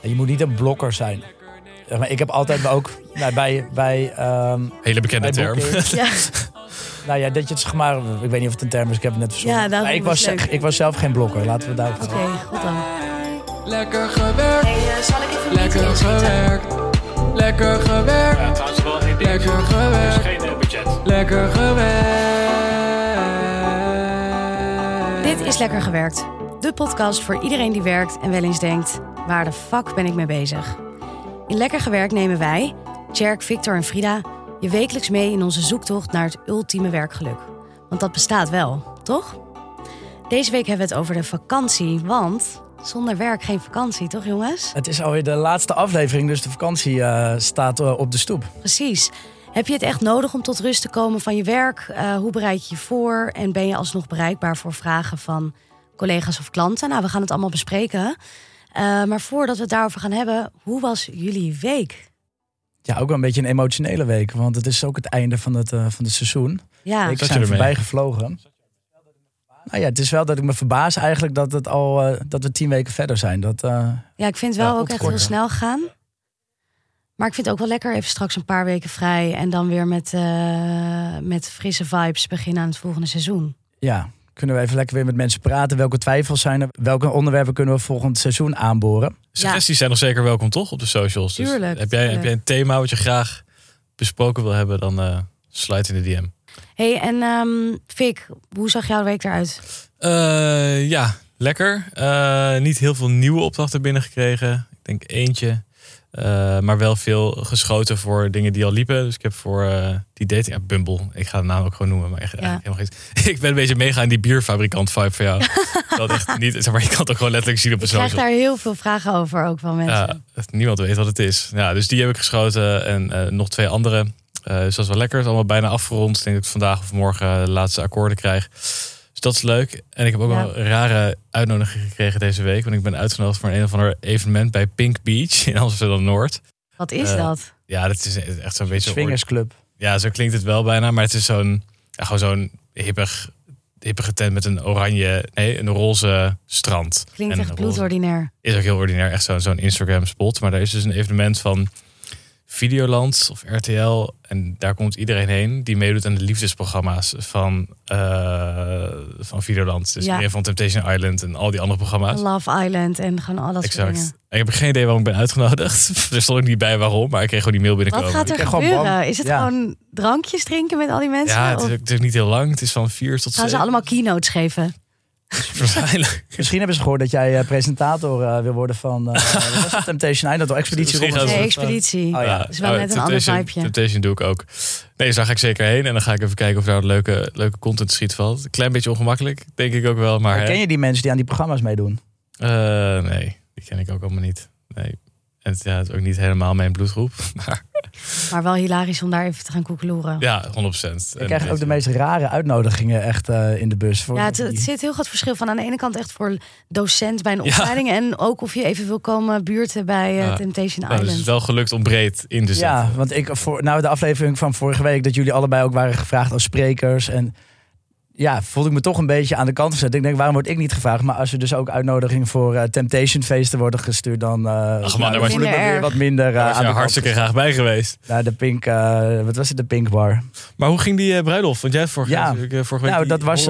Je moet niet een blokker zijn. Maar, ik heb altijd ook nou, bij, bij, ehm, Hele bekende bij term. Ja, Nou ja, dat je het zeg maar, ik weet niet of het een term is, ik heb het net verzonnen. Ja, daarom Maar ik, was, leuk. ik was zelf geen blokker, laten we daar oké, goed dan. Lekker gewerkt, Hey, zal ik even lekker gewerkt. Lekker gewerkt, Ja, trouwens wel ding. lekker Er is gewerkt, geen eh, budget. lekker gewerkt. Dit is Lekker Gewerkt. De podcast voor iedereen die werkt en wel eens denkt... waar de fuck ben ik mee bezig? In Lekker Gewerkt nemen wij, Tjerk, Victor en Frida... je wekelijks mee in onze zoektocht naar het ultieme werkgeluk. Want dat bestaat wel, toch? Deze week hebben we het over de vakantie, want... zonder werk geen vakantie, toch jongens? Het is alweer de laatste aflevering, dus de vakantie eh, staat eh, op de stoep. Precies. Heb je het echt nodig om tot rust te komen van je werk? Eh, hoe bereid je je voor? En ben je alsnog bereikbaar voor vragen van collega's of klanten? Nou, we gaan het allemaal bespreken. Eh, maar voordat we het daarover gaan hebben, hoe was jullie week? Ja, ook wel een beetje een emotionele week, want het is ook het einde van het, eh, van het seizoen. Ja, je zijn voorbij gevlogen. Nou ja, het is wel dat ik me verbaas eigenlijk dat, het al, eh, dat we tien weken verder zijn. Dat, eh, ja ik vind het wel Ja, ook echt heel snel gaan. Maar ik vind het ook wel lekker even straks een paar weken vrij... en dan weer met, eh, met frisse vibes beginnen aan het volgende seizoen. ja, kunnen we even lekker weer met mensen praten. Welke twijfels zijn er? Welke onderwerpen kunnen we volgend seizoen aanboren? Suggesties zijn nog zeker welkom, toch? Op de socials. Dus Tuurlijk, heb, jij, heb jij een thema wat je graag besproken wil hebben, dan eh sluit in de DM. hey, en ehm Vic, hoe zag jouw week eruit? Eh, ja, lekker. Eh, niet heel veel nieuwe opdrachten binnengekregen. Ik denk eentje. Eh, maar wel veel geschoten voor dingen die al liepen. Dus ik heb voor eh, die dating app Bumble. Ik ga de naam ook gewoon noemen. Maar echt, helemaal geen... Ik ben een beetje meegaan in die bierfabrikant vibe van jou. dat echt niet, zeg maar, je kan het ook gewoon letterlijk zien op de Ik krijg daar heel veel vragen over, ook van mensen. Ja, niemand weet wat het is. Ja, dus die heb ik geschoten en eh, nog twee andere. Dus dat is wel lekker. Het is allemaal bijna afgerond. Ik denk dat ik vandaag of morgen de laatste akkoorden krijg. Dat is leuk. En ik heb ook Ja. wel een rare uitnodiging gekregen deze week. Want ik ben uitgenodigd voor een, een of ander evenement bij Pink Beach in Amsterdam-Noord. Wat is Eh, dat? Ja, dat is echt zo'n beetje... Swingersclub. Ja, zo klinkt het wel bijna. Maar het is zo'n, ja, gewoon zo'n hippig, hippige tent met een oranje, nee, een roze strand. Klinkt En echt bloedordinair. is ook heel ordinair, echt zo'n zo'n Instagram spot. Maar daar is dus een evenement van Videoland of RTL. En daar komt iedereen heen die meedoet aan de liefdesprogramma's van, eh, van Videoland. Dus Ja. iedereen van Temptation Island en al die andere programma's. Love Island en gewoon al dat soort Exact. dingen. Ik heb geen idee waarom ik ben uitgenodigd. er stond ook niet bij waarom, maar ik kreeg gewoon die mail Wat binnenkomen. gaat er gebeuren? Is het Ja. gewoon drankjes drinken met al die mensen? Ja, het of is, het is niet heel lang. Het is van vier tot gaan ze allemaal keynotes geven? Waarschijnlijk. Misschien hebben ze gehoord dat jij eh, presentator eh, wil worden van eh, het? Temptation Island of Expeditie Nee, expeditie. Oh ja. Dat is wel net een ander vibeje. Temptation doe ik ook. Nee, dus daar ga ik zeker heen. En dan ga ik even kijken of daar leuke, leuke content schiet valt. Een klein beetje ongemakkelijk, denk ik ook wel. Maar hè. Ken je die mensen die aan die programma's meedoen? Eh, nee, die ken ik ook allemaal niet. Nee. En het, ja, het is ook niet helemaal mijn bloedgroep. Maar Maar wel hilarisch om daar even te gaan koekeloeren. ja, 100%. Ik krijg ook de meest rare uitnodigingen echt eh, in de bus. Voor Ja, het, het zit heel groot verschil van aan de ene kant echt voor docent bij een Ja. opleiding. En ook of je even wil komen buurten bij eh, Ja. Temptation Nou, dus het Island. is wel gelukt om breed in te zetten. Ja, want ik voor nou de aflevering van vorige week dat jullie allebei ook waren gevraagd als sprekers en ja, voelde ik me toch een beetje aan de kant gezet. Ik denk, waarom word ik niet gevraagd? Maar als er dus ook uitnodigingen voor eh, Temptation feesten worden gestuurd, dan, eh man, nou, was voel ik me weer wat minder Daar was aan je de hartstikke kant. graag bij geweest. Ja, de Pink, wat was het, de Pink Bar. Maar hoe ging die bruiloft? Want jij had vorige, Ja. eh, vorige week Nou, dat was.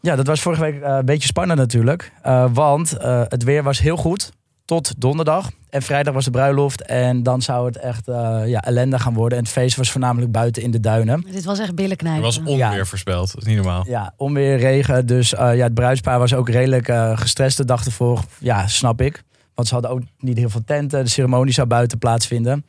Ja, dat was vorige week een beetje spannend natuurlijk. Want het weer was heel goed tot donderdag. En vrijdag was de bruiloft. En dan zou het echt eh, ja, ellende gaan worden. En het feest was voornamelijk buiten in de duinen. Dit was echt billen er knijpen. was onweer Ja. voorspeld. Dat is niet normaal. Ja, onweer, regen. Dus eh, ja, het bruidspaar was ook redelijk eh, gestrest de dag ervoor. Ja, snap ik. Want ze hadden ook niet heel veel tenten. De ceremonie zou buiten plaatsvinden.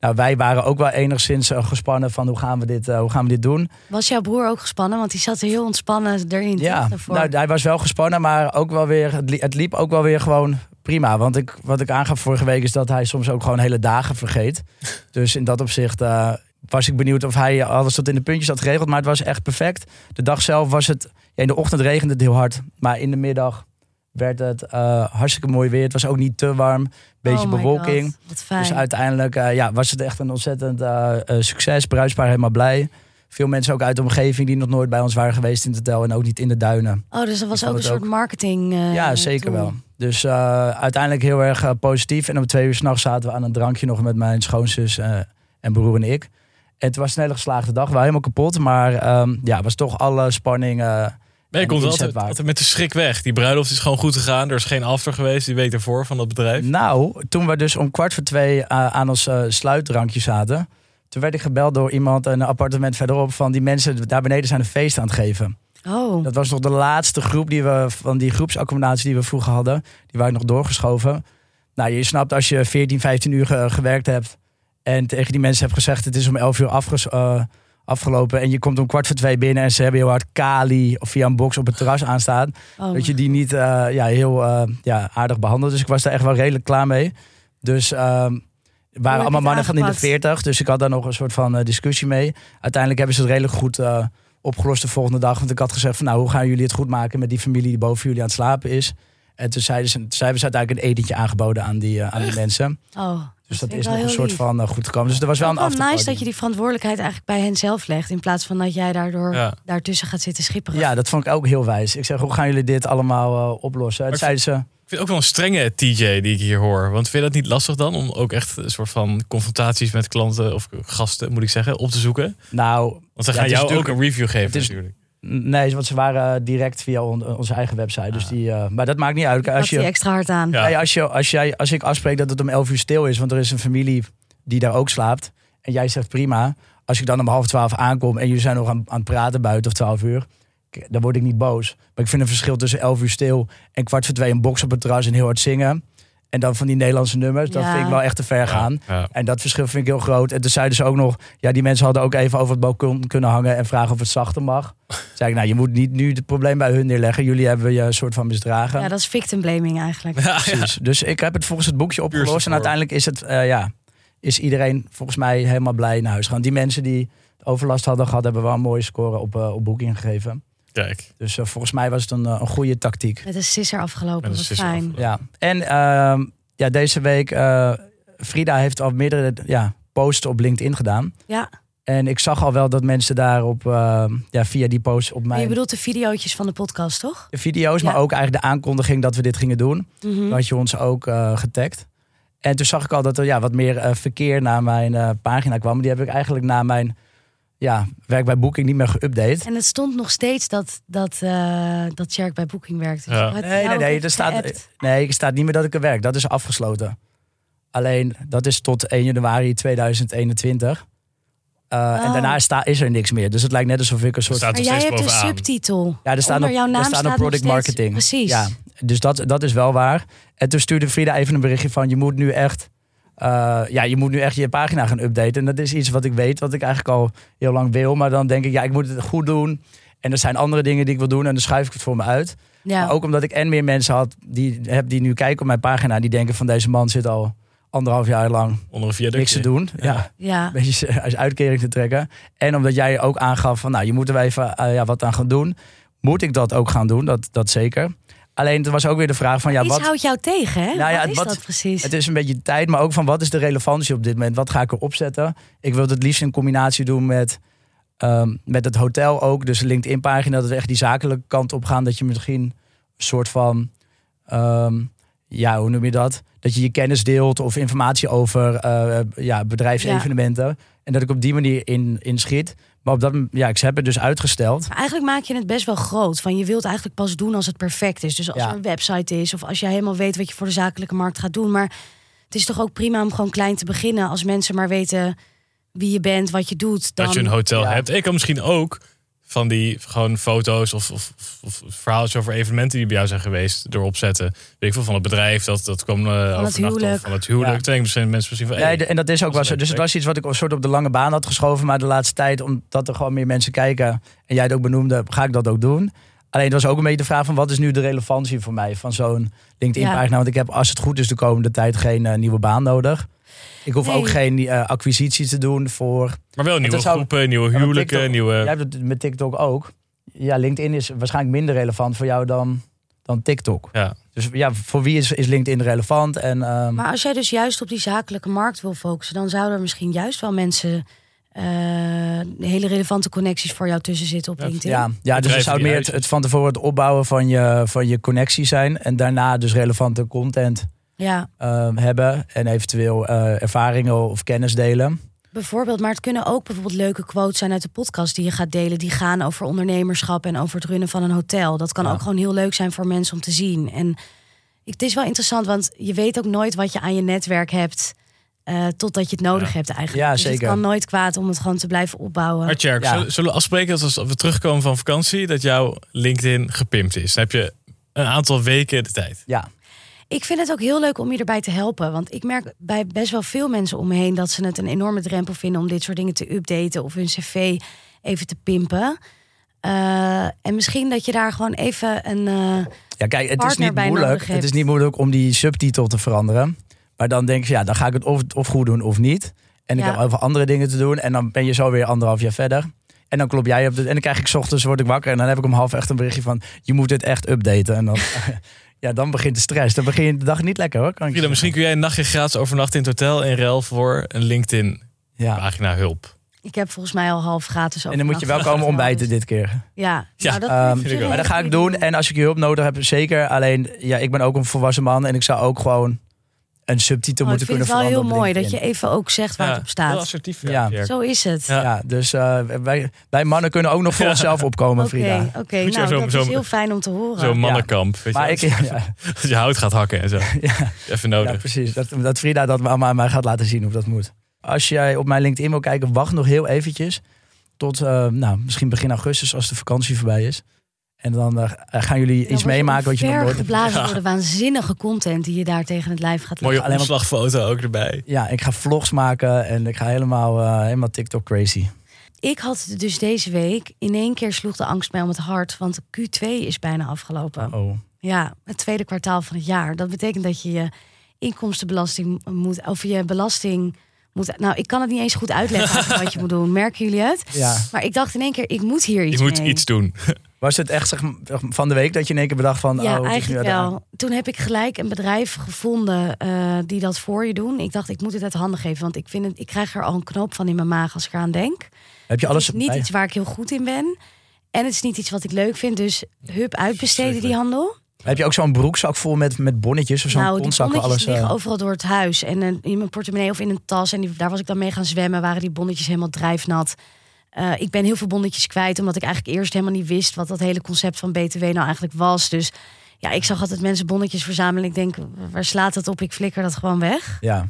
Nou, wij waren ook wel enigszins gespannen van hoe gaan we dit, hoe gaan we dit doen. Was jouw broer ook gespannen? Want die zat er heel ontspannen erin. Ja, nou, hij was wel gespannen, maar ook wel weer, het, li- het liep ook wel weer gewoon prima. Want ik, wat ik aangaf vorige week is dat hij soms ook gewoon hele dagen vergeet. dus in dat opzicht eh, was ik benieuwd of hij alles tot in de puntjes had geregeld. Maar het was echt perfect. De dag zelf was het, ja, in de ochtend regende het heel hard. Maar in de middag werd het eh, hartstikke mooi weer. Het was ook niet te warm, beetje Oh bewolking. God, wat fijn. Dus uiteindelijk eh, ja, was het echt een ontzettend succes. Bruidspaar helemaal blij. Veel mensen ook uit de omgeving die nog nooit bij ons waren geweest in het hotel en ook niet in de duinen. Oh, dus dat was ook een soort marketing. eh, ja, zeker wel. Dus eh, uiteindelijk heel erg eh, positief. En om twee uur s'nachts zaten we aan een drankje nog met mijn schoonzus eh, en broer en ik. En het was een hele geslaagde dag. We waren helemaal kapot. Maar ehm, ja, het was toch alle spanning. eh, Maar je komt altijd, altijd met de schrik weg. Die bruiloft is gewoon goed gegaan. Er is geen after geweest die week ervoor van dat bedrijf. Nou, toen we dus om kwart voor twee aan ons sluitdrankje zaten. Toen werd ik gebeld door iemand een appartement verderop. Van die mensen daar beneden zijn een feest aan het geven. Oh, Dat was nog de laatste groep die we van die groepsaccommodatie die we vroeger hadden. Die waren nog doorgeschoven. Nou, je snapt als je 14, 15 uur ge- gewerkt hebt. En tegen die mensen hebt gezegd: het is om 11 uur afges- eh, afgelopen. En je komt om kwart voor twee binnen en ze hebben heel hard Kali of via een box op het terras aanstaan. oh. Dat je die niet eh, ja, heel eh, ja, aardig behandelt. Dus ik was daar echt wel redelijk klaar mee. Dus ehm waren allemaal het mannen van in de aangepakt? 40. Dus ik had daar nog een soort van eh, discussie mee. Uiteindelijk hebben ze het redelijk goed eh, opgelost de volgende dag. Want ik had gezegd van nou, hoe gaan jullie het goed maken met die familie die boven jullie aan het slapen is. En toen zeiden ze, toen hebben ze uiteindelijk een etentje aangeboden aan die, eh, aan die mensen. oh, Dus dat is nog een soort lief. van goed gekomen. Dus er was wel een wel afterparty. nice dat je die verantwoordelijkheid eigenlijk bij hen zelf legt. In plaats van dat jij daardoor Ja. daartussen gaat zitten schipperen. Ja, dat vond ik ook heel wijs. Ik zeg, hoe gaan jullie dit allemaal eh, oplossen? En zeiden ze, Ik vind ook wel een strenge TJ die ik hier hoor. Want vind je dat niet lastig dan? Om ook echt een soort van confrontaties met klanten of gasten, moet ik zeggen, op te zoeken? nou, Want ze Ja, gaan is jou ook natuurlijk- een review geven is- natuurlijk. Nee, want ze waren direct via on- onze eigen website. Dus Ah. die, eh, maar dat maakt niet uit. Als Als, je je, extra hard aan. Ja. nee, als, je, als, jij, als ik afspreek dat het om 11 uur stil is, want er is een familie die daar ook slaapt. En jij zegt prima. Als ik dan om half twaalf aankom en jullie zijn nog aan, aan het praten buiten of 12 uur. Dan word ik niet boos. Maar ik vind een verschil tussen 11 uur stil en kwart voor twee een box op het terras en heel hard zingen. En dan van die Nederlandse nummers. Dat Ja. vind ik wel echt te ver gaan. Ja, ja. En dat verschil vind ik heel groot. En toen zeiden ze ook nog, ja, die mensen hadden ook even over het balkon kunnen hangen en vragen of het zachter mag. Toen zei ik, nou, je moet niet nu het probleem bij hun neerleggen. Jullie hebben je een soort van misdragen. Ja, dat is victim blaming eigenlijk. Ja, ja. Precies. Dus ik heb het volgens het boekje opgelost. En uiteindelijk is het, eh, ja, is iedereen volgens mij helemaal blij naar huis gaan. Die mensen die overlast hadden gehad, hebben wel een mooie score op, eh, op boeking gegeven. Kijk, Dus eh, volgens mij was het een, eh, een goede tactiek. Met een sisser afgelopen, Met een sisser fijn. afgelopen. Ja. En ehm, ja, deze week, eh, Frida heeft al meerdere ja, posts op LinkedIn gedaan. Ja, En ik zag al wel dat mensen daarop, eh, ja, via die posts op mijn je bedoelt de videootjes van de podcast, toch? video's, maar ook eigenlijk de aankondiging dat we dit gingen doen. Mhm. Toen had je ons ook eh, getagd. En toen zag ik al dat er ja, wat meer verkeer naar mijn eh, pagina kwam. Die heb ik eigenlijk na mijn ja, werk bij Booking niet meer geüpdate. En het stond nog steeds dat, dat, eh dat bij Booking werkt. Dus Ja. Nee, nee, ook nee. Er staat, nee, er staat niet meer dat ik er werk. Dat is afgesloten. Alleen, dat is tot 1 januari 2021. Eh, En Oh. daarna sta, is er niks meer. Dus het lijkt net alsof ik een soort... staat Maar jij hebt een subtitel. Ja, er staat Onder nog, jouw naam er staat staat product nog marketing. Precies. Ja, dus dat, dat is wel waar. En toen stuurde Frida even een berichtje van... je moet nu echt, eh, ja, je, moet nu echt je pagina gaan updaten. En dat is iets wat ik weet, wat ik eigenlijk al heel lang wil. Maar dan denk ik, ja, ik moet het goed doen. En er zijn andere dingen die ik wil doen. En dan schuif ik het voor me uit. Ja. Maar ook omdat ik en meer mensen had die, heb die nu kijken op mijn pagina... die denken van deze man zit al anderhalf jaar lang onder een viaductje. niks te doen. Ja. Ja. ja. Een beetje als uitkering te trekken. En omdat jij ook aangaf van, nou, je moet er wel even eh, ja, wat aan gaan doen. Moet ik dat ook gaan doen? Dat, dat zeker. Alleen er was ook weer de vraag van, ja, Iets wat... houdt jou tegen, hè? Nou ja, wat is wat- dat precies? Het is een beetje tijd, maar ook van wat is de relevantie op dit moment? Wat ga ik erop zetten? Ik wil het liefst in combinatie doen met, ehm, met het hotel ook. Dus LinkedIn pagina, dat we echt die zakelijke kant op gaan. Dat je misschien een soort van, ehm, ja, hoe noem je dat? Dat je je kennis deelt of informatie over eh, ja, bedrijfsevenementen. En dat ik op die manier in, in schiet. Maar op dat, ja, ik heb het dus uitgesteld. Maar eigenlijk maak je het best wel groot. Van je wilt eigenlijk pas doen als het perfect is. Dus als Ja. er een website is of als je helemaal weet wat je voor de zakelijke markt gaat doen. Maar het is toch ook prima om gewoon klein te beginnen. Als mensen maar weten wie je bent, wat je doet. Dan... Dat je een hotel Ja. hebt. Ik kan misschien ook van die gewoon foto's of, of, of, verhaaltjes over evenementen die bij jou zijn geweest erop zetten. Weet ik veel van het bedrijf dat dat kwam uh, huwelijk. of van het huwelijk. Ja. Toen mensen misschien van. Hey, en dat is ook wel zo. Dus het was iets wat ik een soort op de lange baan had geschoven. Maar de laatste tijd, omdat er gewoon meer mensen kijken. En jij het ook benoemde, ga ik dat ook doen. Alleen het was ook een beetje de vraag van wat is nu de relevantie voor mij van zo'n LinkedIn Ja. pagina. Want ik heb als het goed is de komende tijd geen eh, nieuwe baan nodig. Ik hoef Nee. ook geen eh, acquisitie te doen voor... maar wel nieuwe zou- groepen, nieuwe huwelijken, TikTok- nieuwe. Jij hebt het met TikTok ook. Ja, LinkedIn is waarschijnlijk minder relevant voor jou dan, dan TikTok. Ja. Dus ja, voor wie is, is LinkedIn relevant? En, ehm, Maar als jij dus juist op die zakelijke markt wil focussen, dan zouden er misschien juist wel mensen eh, hele relevante connecties voor jou tussen zitten op LinkedIn. Ja, ja dus het zou meer het, het van tevoren het opbouwen van je, van je connectie zijn. En daarna dus relevante content Ja, ehm, hebben. En eventueel eh, ervaringen of kennis delen. bijvoorbeeld. Maar het kunnen ook bijvoorbeeld leuke quotes zijn uit de podcast die je gaat delen. Die gaan over ondernemerschap en over het runnen van een hotel. Dat kan Ja. ook gewoon heel leuk zijn voor mensen om te zien. En het is wel interessant, want je weet ook nooit wat je aan je netwerk hebt. eh, totdat je het nodig Ja. hebt eigenlijk. Ja, Dus zeker. het kan nooit kwaad om het gewoon te blijven opbouwen. Maar Tjerk, Ja. zullen we afspreken dat als we terugkomen van vakantie... dat jouw LinkedIn gepimpt is? Dan heb je een aantal weken de tijd. Ja, Ik vind het ook heel leuk om je erbij te helpen. Want ik merk bij best wel veel mensen om me heen dat ze het een enorme drempel vinden om dit soort dingen te updaten of hun cv even te pimpen. Eh, en misschien dat je daar gewoon even een. eh, ja kijk, het is, niet moeilijk, het is niet moeilijk om die subtitel te veranderen. Maar dan denk je, ja, dan ga ik het of, of goed doen of niet. En ik heb over andere dingen te doen. En dan ben je zo weer anderhalf jaar verder. En dan klop jij op de. En dan krijg ik 's ochtends word ik wakker. En dan heb ik om half echt een berichtje van. Je moet het echt updaten. En dan, ja, dan begint de stress. Dan begin je de dag niet lekker hoor. Kan ik Frida, misschien kun jij een nachtje gratis overnachten in het hotel... in ruil voor een LinkedIn-pagina Ja. hulp. ik heb volgens mij al half gratis. En dan moet je wel komen ontbijten dit keer. Ja, Ja, nou, dat vind ik maar Maar dat ga ik doen. En als ik je hulp nodig heb, zeker. Alleen, ja, ik ben ook een volwassen man. En ik zou ook gewoon een subtitel Oh, ik moeten vind kunnen het wel veranderen. heel mooi dat je even ook zegt waar het op Heel staat. assertief. Ja. Ja. Zo is het. Ja. Ja, dus eh, wij, wij mannen kunnen ook nog voor onszelf opkomen, Oké, Frida. oké. Nou, zo- dat zo- is heel fijn om te horen. Zo'n mannenkamp. Weet Maar je, ik, ja, Als je hout gaat hakken en zo. ja, Even ja, nodig. precies. Dat, dat Frida dat allemaal aan mij gaat laten zien hoe dat moet. Als jij op mijn LinkedIn wil kijken, wacht nog heel eventjes. Tot eh, nou, misschien begin augustus als de vakantie voorbij is. En dan eh, gaan jullie Dan iets meemaken wat je nog nooit hebt geblazen Ja. door de waanzinnige content die je daar tegen het lijf gaat Mooie leggen. alleen maar- omslagfoto ook erbij. Ja, ik ga vlogs maken en ik ga helemaal, eh, helemaal TikTok crazy. Ik had dus deze week in één keer sloeg de angst mij om het hart, want Q2 is bijna afgelopen. Oh. Ja, het tweede kwartaal van het jaar. Dat betekent dat je je inkomstenbelasting moet, of je belasting moet. Nou, ik kan het niet eens goed uitleggen wat je moet doen. Merken jullie het? Ja. Maar ik dacht in één keer, ik moet hier iets Je moet mee. iets doen. Was het echt zeg, van de week dat je in één keer bedacht van... Ja, oh, eigenlijk wel. Toen heb ik gelijk een bedrijf gevonden eh, die dat voor je doen. Ik dacht, ik moet het uit handen geven, want ik vind het, ik krijg er al een knoop van in mijn maag als ik eraan denk. Heb je alles het is niet bij- iets waar ik heel goed in ben. En het is niet iets wat ik leuk vind. Dus hup, uitbesteden die handel. Heb je ook zo'n broekzak vol met, met bonnetjes of zo'n nou, bonnetjes alles... eh, overal door het huis. En eh, in mijn portemonnee of in een tas. En die, daar was ik dan mee gaan zwemmen. Waren die bonnetjes helemaal drijfnat. Eh, ik ben heel veel bonnetjes kwijt. Omdat ik eigenlijk eerst helemaal niet wist... wat dat hele concept van BTW nou eigenlijk was. Dus ja, ik zag altijd mensen bonnetjes verzamelen. Ik denk, waar slaat het op? Ik flikker dat gewoon weg. Ja,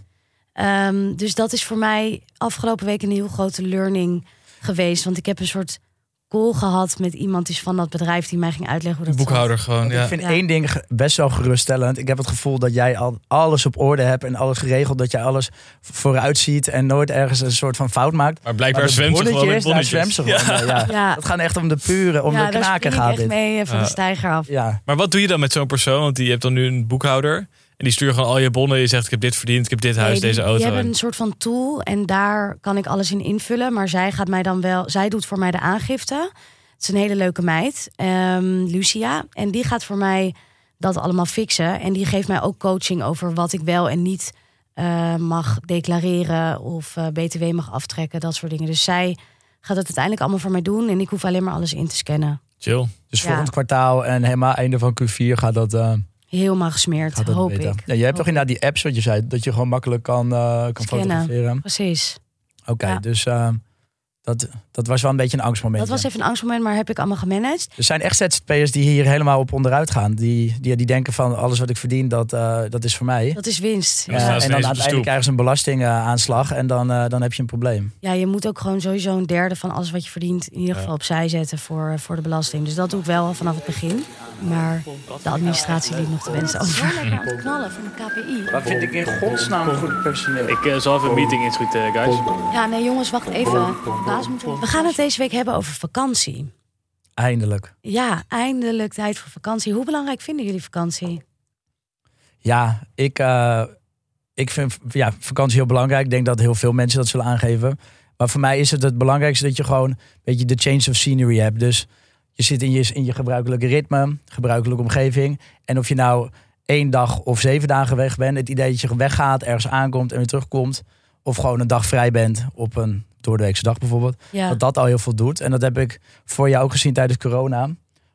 Ehm, dus dat is voor mij afgelopen week een heel grote learning geweest. Want ik heb een soort call gehad met iemand die is van dat bedrijf die mij ging uitleggen hoe dat zat. Boekhouder gewoon, ja. ik vind Ja. één ding best wel geruststellend. Ik heb het gevoel dat jij al alles op orde hebt en alles geregeld. Dat jij alles vooruit ziet en nooit ergens een soort van fout maakt. Maar blijkbaar zwemt ze gewoon met bonnetjes, daar bonnetjes. zwemt ze gewoon. Ja. Ja. Ja. Ja, Het gaat echt om de pure, om ja de daar knaken spring ik gaat echt dit. mee eh, van de Ja. stijger af. Ja, Maar wat doe je dan met zo'n persoon? Want die hebt dan nu een boekhouder. En die stuurt gewoon al je bonnen. Je zegt, ik heb dit verdiend, ik heb dit huis, Nee, die, deze auto. hebben En- een soort van tool en daar kan ik alles in invullen. Maar zij gaat mij dan wel, zij doet voor mij de aangifte. Het is een hele leuke meid, ehm, Lucia. En die gaat voor mij dat allemaal fixen. En die geeft mij ook coaching over wat ik wel en niet eh, mag declareren of eh, BTW mag aftrekken, dat soort dingen. Dus zij gaat het uiteindelijk allemaal voor mij doen en ik hoef alleen maar alles in te scannen. Chill. dus Ja. volgend kwartaal en helemaal einde van Q4 gaat dat, eh, Helemaal gesmeerd, gaat hoop beter. ik. Ja, je hebt toch inderdaad die apps wat je zei, dat je gewoon makkelijk kan, eh, kan Scannen. fotograferen. Precies. Oké, Ja. dus eh, dat, dat was wel een beetje een angstmoment. Dat was ja. even een angstmoment, maar heb ik allemaal gemanaged. Er zijn echt ZZP'ers die hier helemaal op onderuit gaan. Die, die, die denken van alles wat ik verdien, dat, eh, dat is voor mij. Dat is winst. Ja, Eh, en dan uiteindelijk krijgen ze een belastingaanslag en dan, eh, dan heb je een probleem. Ja, je moet ook gewoon sowieso een derde van alles wat je verdient in ieder Ja. geval opzij zetten voor, voor de belasting. Dus dat doe ik wel vanaf het begin. Maar de administratie liet nog te wensen over. lekker aan het knallen van de KPI. Wat vind ik in godsnaam goed personeel? Ik eh, zal even een meeting inschieten, guys. Ja, nee jongens, wacht even. We gaan het deze week hebben over vakantie. Eindelijk. Ja, eindelijk tijd voor vakantie. Hoe belangrijk vinden jullie vakantie? Ja, ik, eh, ik vind ja, vakantie heel belangrijk. Ik denk dat heel veel mensen dat zullen aangeven. Maar voor mij is het het belangrijkste dat je gewoon een beetje de change of scenery hebt. Dus je zit in je, in je gebruikelijke ritme, gebruikelijke omgeving. En of je nou één dag of zeven dagen weg bent, het idee dat je weggaat, ergens aankomt en weer terugkomt. Of gewoon een dag vrij bent op een doordeweekse dag bijvoorbeeld. Ja. Dat dat al heel veel doet. En dat heb ik voor jou ook gezien tijdens corona.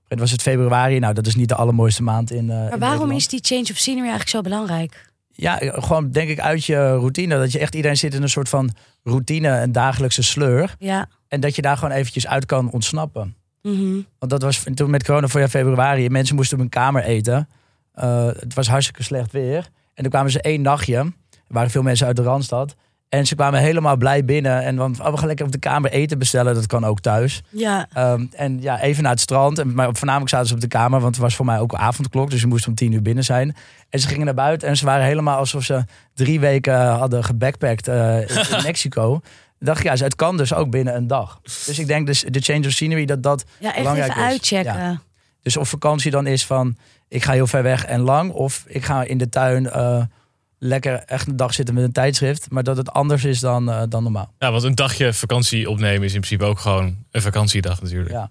Het was het februari. Nou, dat is niet de allermooiste maand in. eh, in Maar waarom Nederland. is die change of scenery eigenlijk zo belangrijk? Ja, gewoon denk ik uit je routine. Dat je echt iedereen zit in een soort van routine, een dagelijkse sleur. Ja. En dat je daar gewoon eventjes uit kan ontsnappen. Mhm. Want dat was toen met corona voor februari. Mensen moesten op hun kamer eten. Eh, het was hartstikke slecht weer. En toen kwamen ze één nachtje. Er waren veel mensen uit de Randstad. En ze kwamen helemaal blij binnen. En dan, oh, we gaan lekker op de kamer eten bestellen. Dat kan ook thuis. Ja. Ehm, en ja, even naar het strand. En, maar voornamelijk zaten ze op de kamer, want het was voor mij ook avondklok. Dus je moest om tien uur binnen zijn. En ze gingen naar buiten en ze waren helemaal alsof ze drie weken hadden gebackpackt eh, in, Mexico. Ik dacht, ja, het kan dus ook binnen een dag. Dus ik denk dus de change of scenery, dat dat Ja, belangrijk even is. uitchecken. Ja. Dus of vakantie dan is van, ik ga heel ver weg en lang. Of ik ga in de tuin eh, lekker echt een dag zitten met een tijdschrift. Maar dat het anders is dan, eh, dan normaal. Ja, want een dagje vakantie opnemen is in principe ook gewoon een vakantiedag natuurlijk. Ja.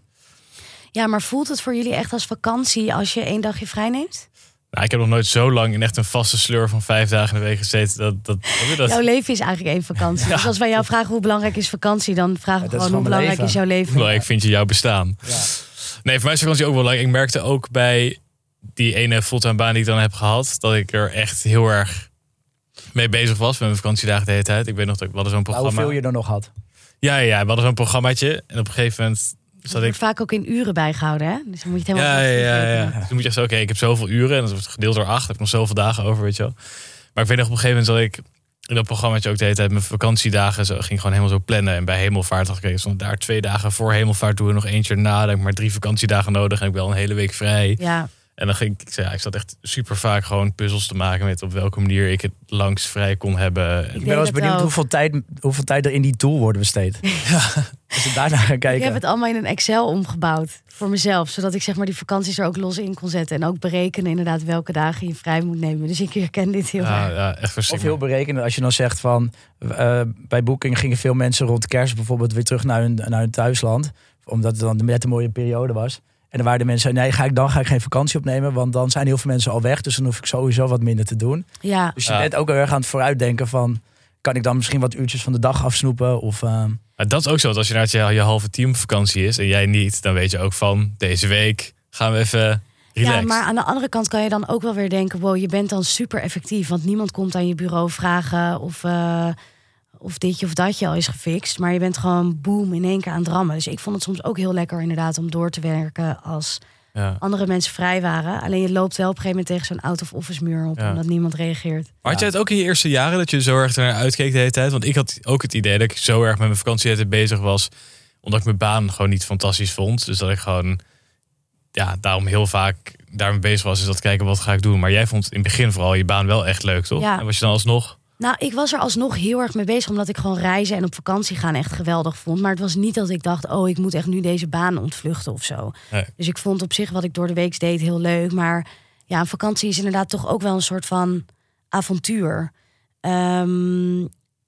Ja, maar voelt het voor jullie echt als vakantie als je één dagje vrij neemt? Nou, ik heb nog nooit zo lang in echt een vaste sleur van vijf dagen in de week gezeten. Dat, dat, Jouw leven is eigenlijk één vakantie. Dus als wij jou vragen hoe belangrijk is vakantie, dan vragen we Ja, gewoon hoe belangrijk is jouw leven. belangrijk vind je jouw bestaan. Ja. Nee, voor mij is vakantie ook wel belangrijk. Ik merkte ook bij die ene fulltime baan die ik dan heb gehad, dat ik er echt heel erg mee bezig was met mijn vakantiedagen de hele tijd. Ik weet nog dat ik we hadden zo'n Nou, programma. hoeveel je er nog had. Ja, ja, we hadden zo'n programmaatje en op een gegeven moment zat wordt ik. vaak ook in uren bijgehouden, hè? Dus dan moet je het helemaal Ja, ja, ja, ja. Dus dan moet je zeggen, oké, ik heb zoveel uren en dat wordt gedeeld door acht. Heb ik nog zoveel dagen over, weet je wel. Maar ik weet nog op een gegeven moment dat ik in dat programmaatje ook de hele tijd mijn vakantiedagen zo ging gewoon helemaal zo plannen. En bij Hemelvaart dacht ik, ik stond daar twee dagen voor Hemelvaart doen, nog eentje na. Dan heb ik maar drie vakantiedagen nodig en ik wel een hele week vrij. Ja, En dan ging ik, ik, ja, ik zat echt super vaak gewoon puzzels te maken met op welke manier ik het langs vrij kon hebben. Ik ben wel eens benieuwd hoeveel tijd, hoeveel tijd er in die tool wordt besteed. Als we daarna gaan ik kijken. heb het allemaal in een Excel omgebouwd voor mezelf. Zodat ik zeg maar die vakanties er ook los in kon zetten. En ook berekenen inderdaad welke dagen je vrij moet nemen. Dus ik herken dit heel Ja, erg. ja, echt Of heel berekenen als je dan zegt van... eh, bij Booking gingen veel mensen rond kerst bijvoorbeeld weer terug naar hun, naar hun thuisland. Omdat het dan net een mooie periode was. En dan waren de mensen, nee, ga ik, dan ga ik geen vakantie opnemen. Want dan zijn heel veel mensen al weg. Dus dan hoef ik sowieso wat minder te doen. Ja, Dus je Ja. bent ook heel erg aan het vooruitdenken van... Kan ik dan misschien wat uurtjes van de dag afsnoepen? Of, eh, Maar dat is ook zo. Want als je naar je, je halve team op vakantie is en jij niet, dan weet je ook van deze week gaan we even relaxed. ja, maar aan de andere kant kan je dan ook wel weer denken... wow, je bent dan super effectief. Want niemand komt aan je bureau vragen of, eh, of ditje of datje al is gefixt. Maar je bent gewoon boom in één keer aan het rammen. Dus ik vond het soms ook heel lekker inderdaad om door te werken... als Ja. andere mensen vrij waren. Alleen je loopt wel op een gegeven moment tegen zo'n out-of-office muur op... Ja. omdat niemand reageert. Maar had jij het ook in je eerste jaren dat je zo erg ernaar uitkeek de hele tijd? Want ik had ook het idee dat ik zo erg met mijn vakantie de hele tijd bezig was. Omdat ik mijn baan gewoon niet fantastisch vond. Dus dat ik gewoon, ja, daarom heel vaak daarmee bezig was. Is dat kijken wat ga ik doen. Maar jij vond in het begin vooral je baan wel echt leuk, toch? Ja. En was je dan alsnog... Nou, ik was er alsnog heel erg mee bezig, omdat ik gewoon reizen en op vakantie gaan echt geweldig vond. Maar het was niet dat ik dacht, oh, ik moet echt nu deze baan ontvluchten of zo. Nee. Dus ik vond op zich wat ik door de week deed heel leuk. Maar ja, een vakantie is inderdaad toch ook wel een soort van avontuur. Ehm,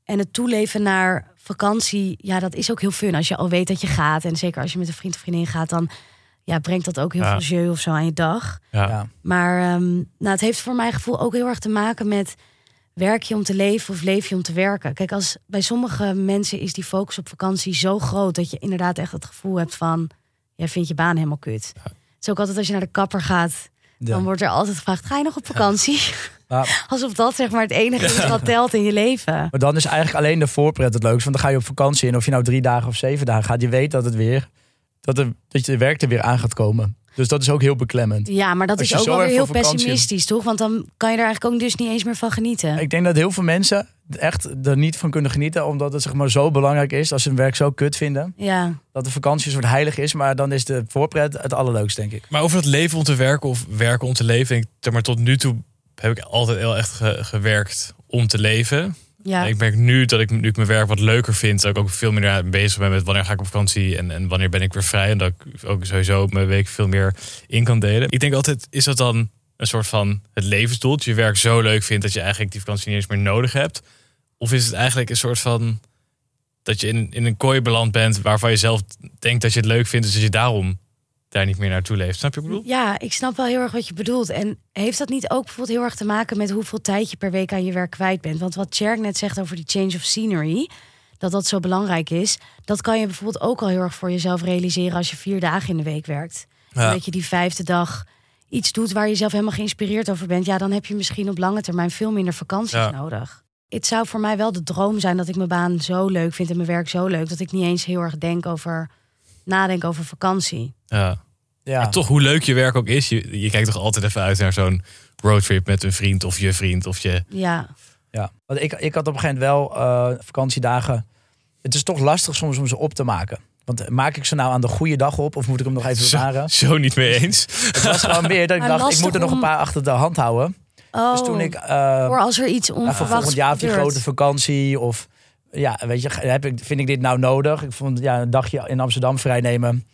en het toeleven naar vakantie, ja, dat is ook heel fun als je al weet dat je gaat. En zeker als je met een vriend of vriendin gaat, dan ja, brengt dat ook heel Ja. veel jeu of zo aan je dag. Ja. ja. Maar ehm, nou, het heeft voor mijn gevoel ook heel erg te maken met werk je om te leven of leef je om te werken. Kijk, als bij sommige mensen is die focus op vakantie zo groot dat je inderdaad echt het gevoel hebt van jij vindt je baan helemaal kut. Het is ook altijd als je naar de kapper gaat, dan wordt er altijd gevraagd: ga je nog op vakantie? Alsof dat zeg maar het enige is wat telt in je leven. maar dan is eigenlijk alleen de voorpret het leukste. Want dan ga je op vakantie en of je nou drie dagen of zeven dagen gaat. Je weet dat het weer, dat, er, dat je werk er weer aan gaat komen. Dus dat is ook heel beklemmend. Ja, maar dat is ook wel weer heel pessimistisch, toch? Want dan kan je er eigenlijk ook dus niet eens meer van genieten. Ik denk dat heel veel mensen echt er niet van kunnen genieten. Omdat het zeg maar zo belangrijk is. Als ze hun werk zo kut vinden. Ja, Dat de vakantie een soort heilig is. Maar dan is de voorpret het allerleukste, denk ik. Maar over het leven om te werken of werken om te leven. Ik, maar tot nu toe heb ik altijd heel echt ge- gewerkt om te leven. Ja. Ik merk nu dat ik, nu mijn werk wat leuker vind, dat ik ook veel meer bezig ben met wanneer ga ik op vakantie en, en wanneer ben ik weer vrij. En dat ik ook sowieso mijn week veel meer in kan delen. Ik denk altijd, is dat dan een soort van het levensdoel? Dat je je werk zo leuk vindt dat je eigenlijk die vakantie niet eens meer nodig hebt? Of is het eigenlijk een soort van dat je in, in een kooi beland bent waarvan je zelf denkt dat je het leuk vindt, dus dat je daarom daar niet meer naartoe leeft. Snap je wat ik bedoel? Ja, ik snap wel heel erg wat je bedoelt. En heeft dat niet ook bijvoorbeeld heel erg te maken met hoeveel tijd je per week aan je werk kwijt bent? Want wat Cherk net zegt over die change of scenery, dat dat zo belangrijk is, dat kan je bijvoorbeeld ook al heel erg voor jezelf realiseren als je vier dagen in de week werkt. Ja. Dat je die vijfde dag iets doet waar je zelf helemaal geïnspireerd over bent. Ja, dan heb je misschien op lange termijn veel minder vakanties Ja. nodig. Het zou voor mij wel de droom zijn dat ik mijn baan zo leuk vind en mijn werk zo leuk dat ik niet eens heel erg denk over nadenk over vakantie. Ja. Ja. Maar toch, hoe leuk je werk ook is, je, je kijkt toch altijd even uit naar zo'n roadtrip met een vriend of je vriend of je. Ja, Ja, want ik, ik had op een gegeven moment wel eh, vakantiedagen. Het is toch lastig soms om ze op te maken. Want maak ik ze nou aan de goede dag op of moet ik hem nog even Zo, bewaren? zo niet mee eens. Het was gewoon meer dat ik Maar dacht, ik moet er nog een paar achter de hand houden. oh, Dus toen ik eh, voor als er iets ja, voor onverwachts volgend jaar of die gebeurt. grote vakantie of ja, weet je, heb ik, vind ik dit nou nodig? Ik vond ja, een dagje in Amsterdam vrijnemen.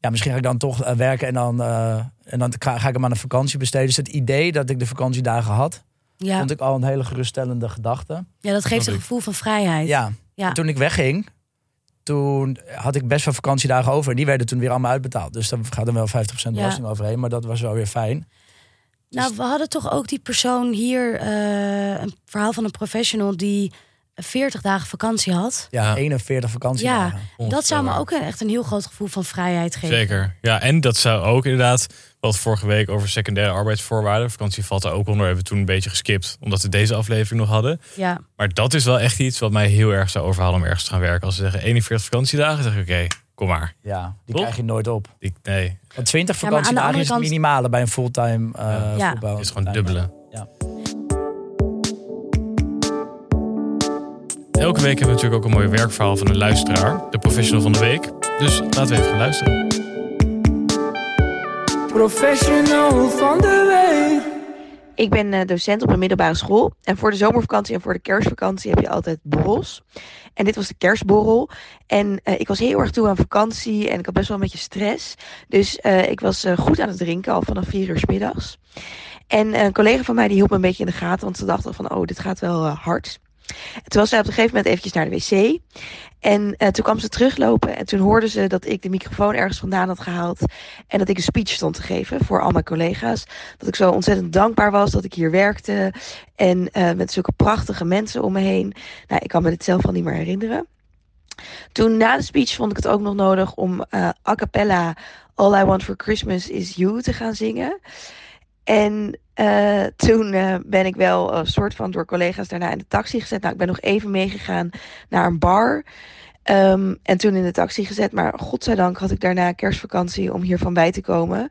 Ja, misschien ga ik dan toch eh, werken en dan, eh, en dan ga, ga ik hem aan een vakantie besteden. Dus het idee dat ik de vakantiedagen had, Ja. vond ik al een hele geruststellende gedachte. ja, dat geeft een gevoel van vrijheid. Ja, Ja. En toen ik wegging, toen had ik best wel vakantiedagen over. En die werden toen weer allemaal uitbetaald. Dus daar gaat er wel 50% belasting overheen. Maar dat was wel weer fijn. Nou, we hadden toch ook die persoon hier, eh, een verhaal van een professional die 40 dagen vakantie had. Ja, Ja. 41 vakantiedagen. Dat zou me ook een- echt een heel groot gevoel van vrijheid geven. Zeker. Ja, en dat zou ook inderdaad, wat vorige week over secundaire arbeidsvoorwaarden. Vakantie valt er ook onder. Hebben we toen een beetje geskipt, omdat we deze aflevering nog hadden. Ja, Maar dat is wel echt iets wat mij heel erg zou overhalen om ergens te gaan werken. Als ze zeggen 41 vakantiedagen, zeg ik oké, kom maar. Ja, die krijg je nooit op. Ik, nee, Want 20 Ja, maar aan de vakantiedagen andere is het minimale bij een fulltime eh Ja. voetbal. het is gewoon dubbele. Elke week hebben we natuurlijk ook een mooi werkverhaal van een luisteraar. De professional van de week. Dus laten we even gaan luisteren. Professional van de week. Ik ben eh, docent op een middelbare school. En voor de zomervakantie en voor de kerstvakantie heb je altijd borrels. En dit was de kerstborrel. En eh, ik was heel erg toe aan vakantie en ik had best wel een beetje stress. Dus eh, ik was eh, goed aan het drinken, al vanaf vier uur 's middags. En eh, een collega van mij die hield me een beetje in de gaten, want ze dachten van, oh, dit gaat wel hard. Toen was zij op een gegeven moment eventjes naar de wc. En eh, toen kwam ze teruglopen en toen hoorde ze dat ik de microfoon ergens vandaan had gehaald. En dat ik een speech stond te geven voor al mijn collega's. Dat ik zo ontzettend dankbaar was dat ik hier werkte. En eh, met zulke prachtige mensen om me heen. Nou, ik kan me dit zelf al niet meer herinneren. Toen na de speech vond ik het ook nog nodig om eh a cappella All I Want for Christmas is You te gaan zingen. En eh, toen eh, ben ik wel een soort van door collega's daarna in de taxi gezet. Nou, ik ben nog even meegegaan naar een bar. Ehm, en toen in de taxi gezet. Maar godzijdank had ik daarna kerstvakantie om hiervan bij te komen.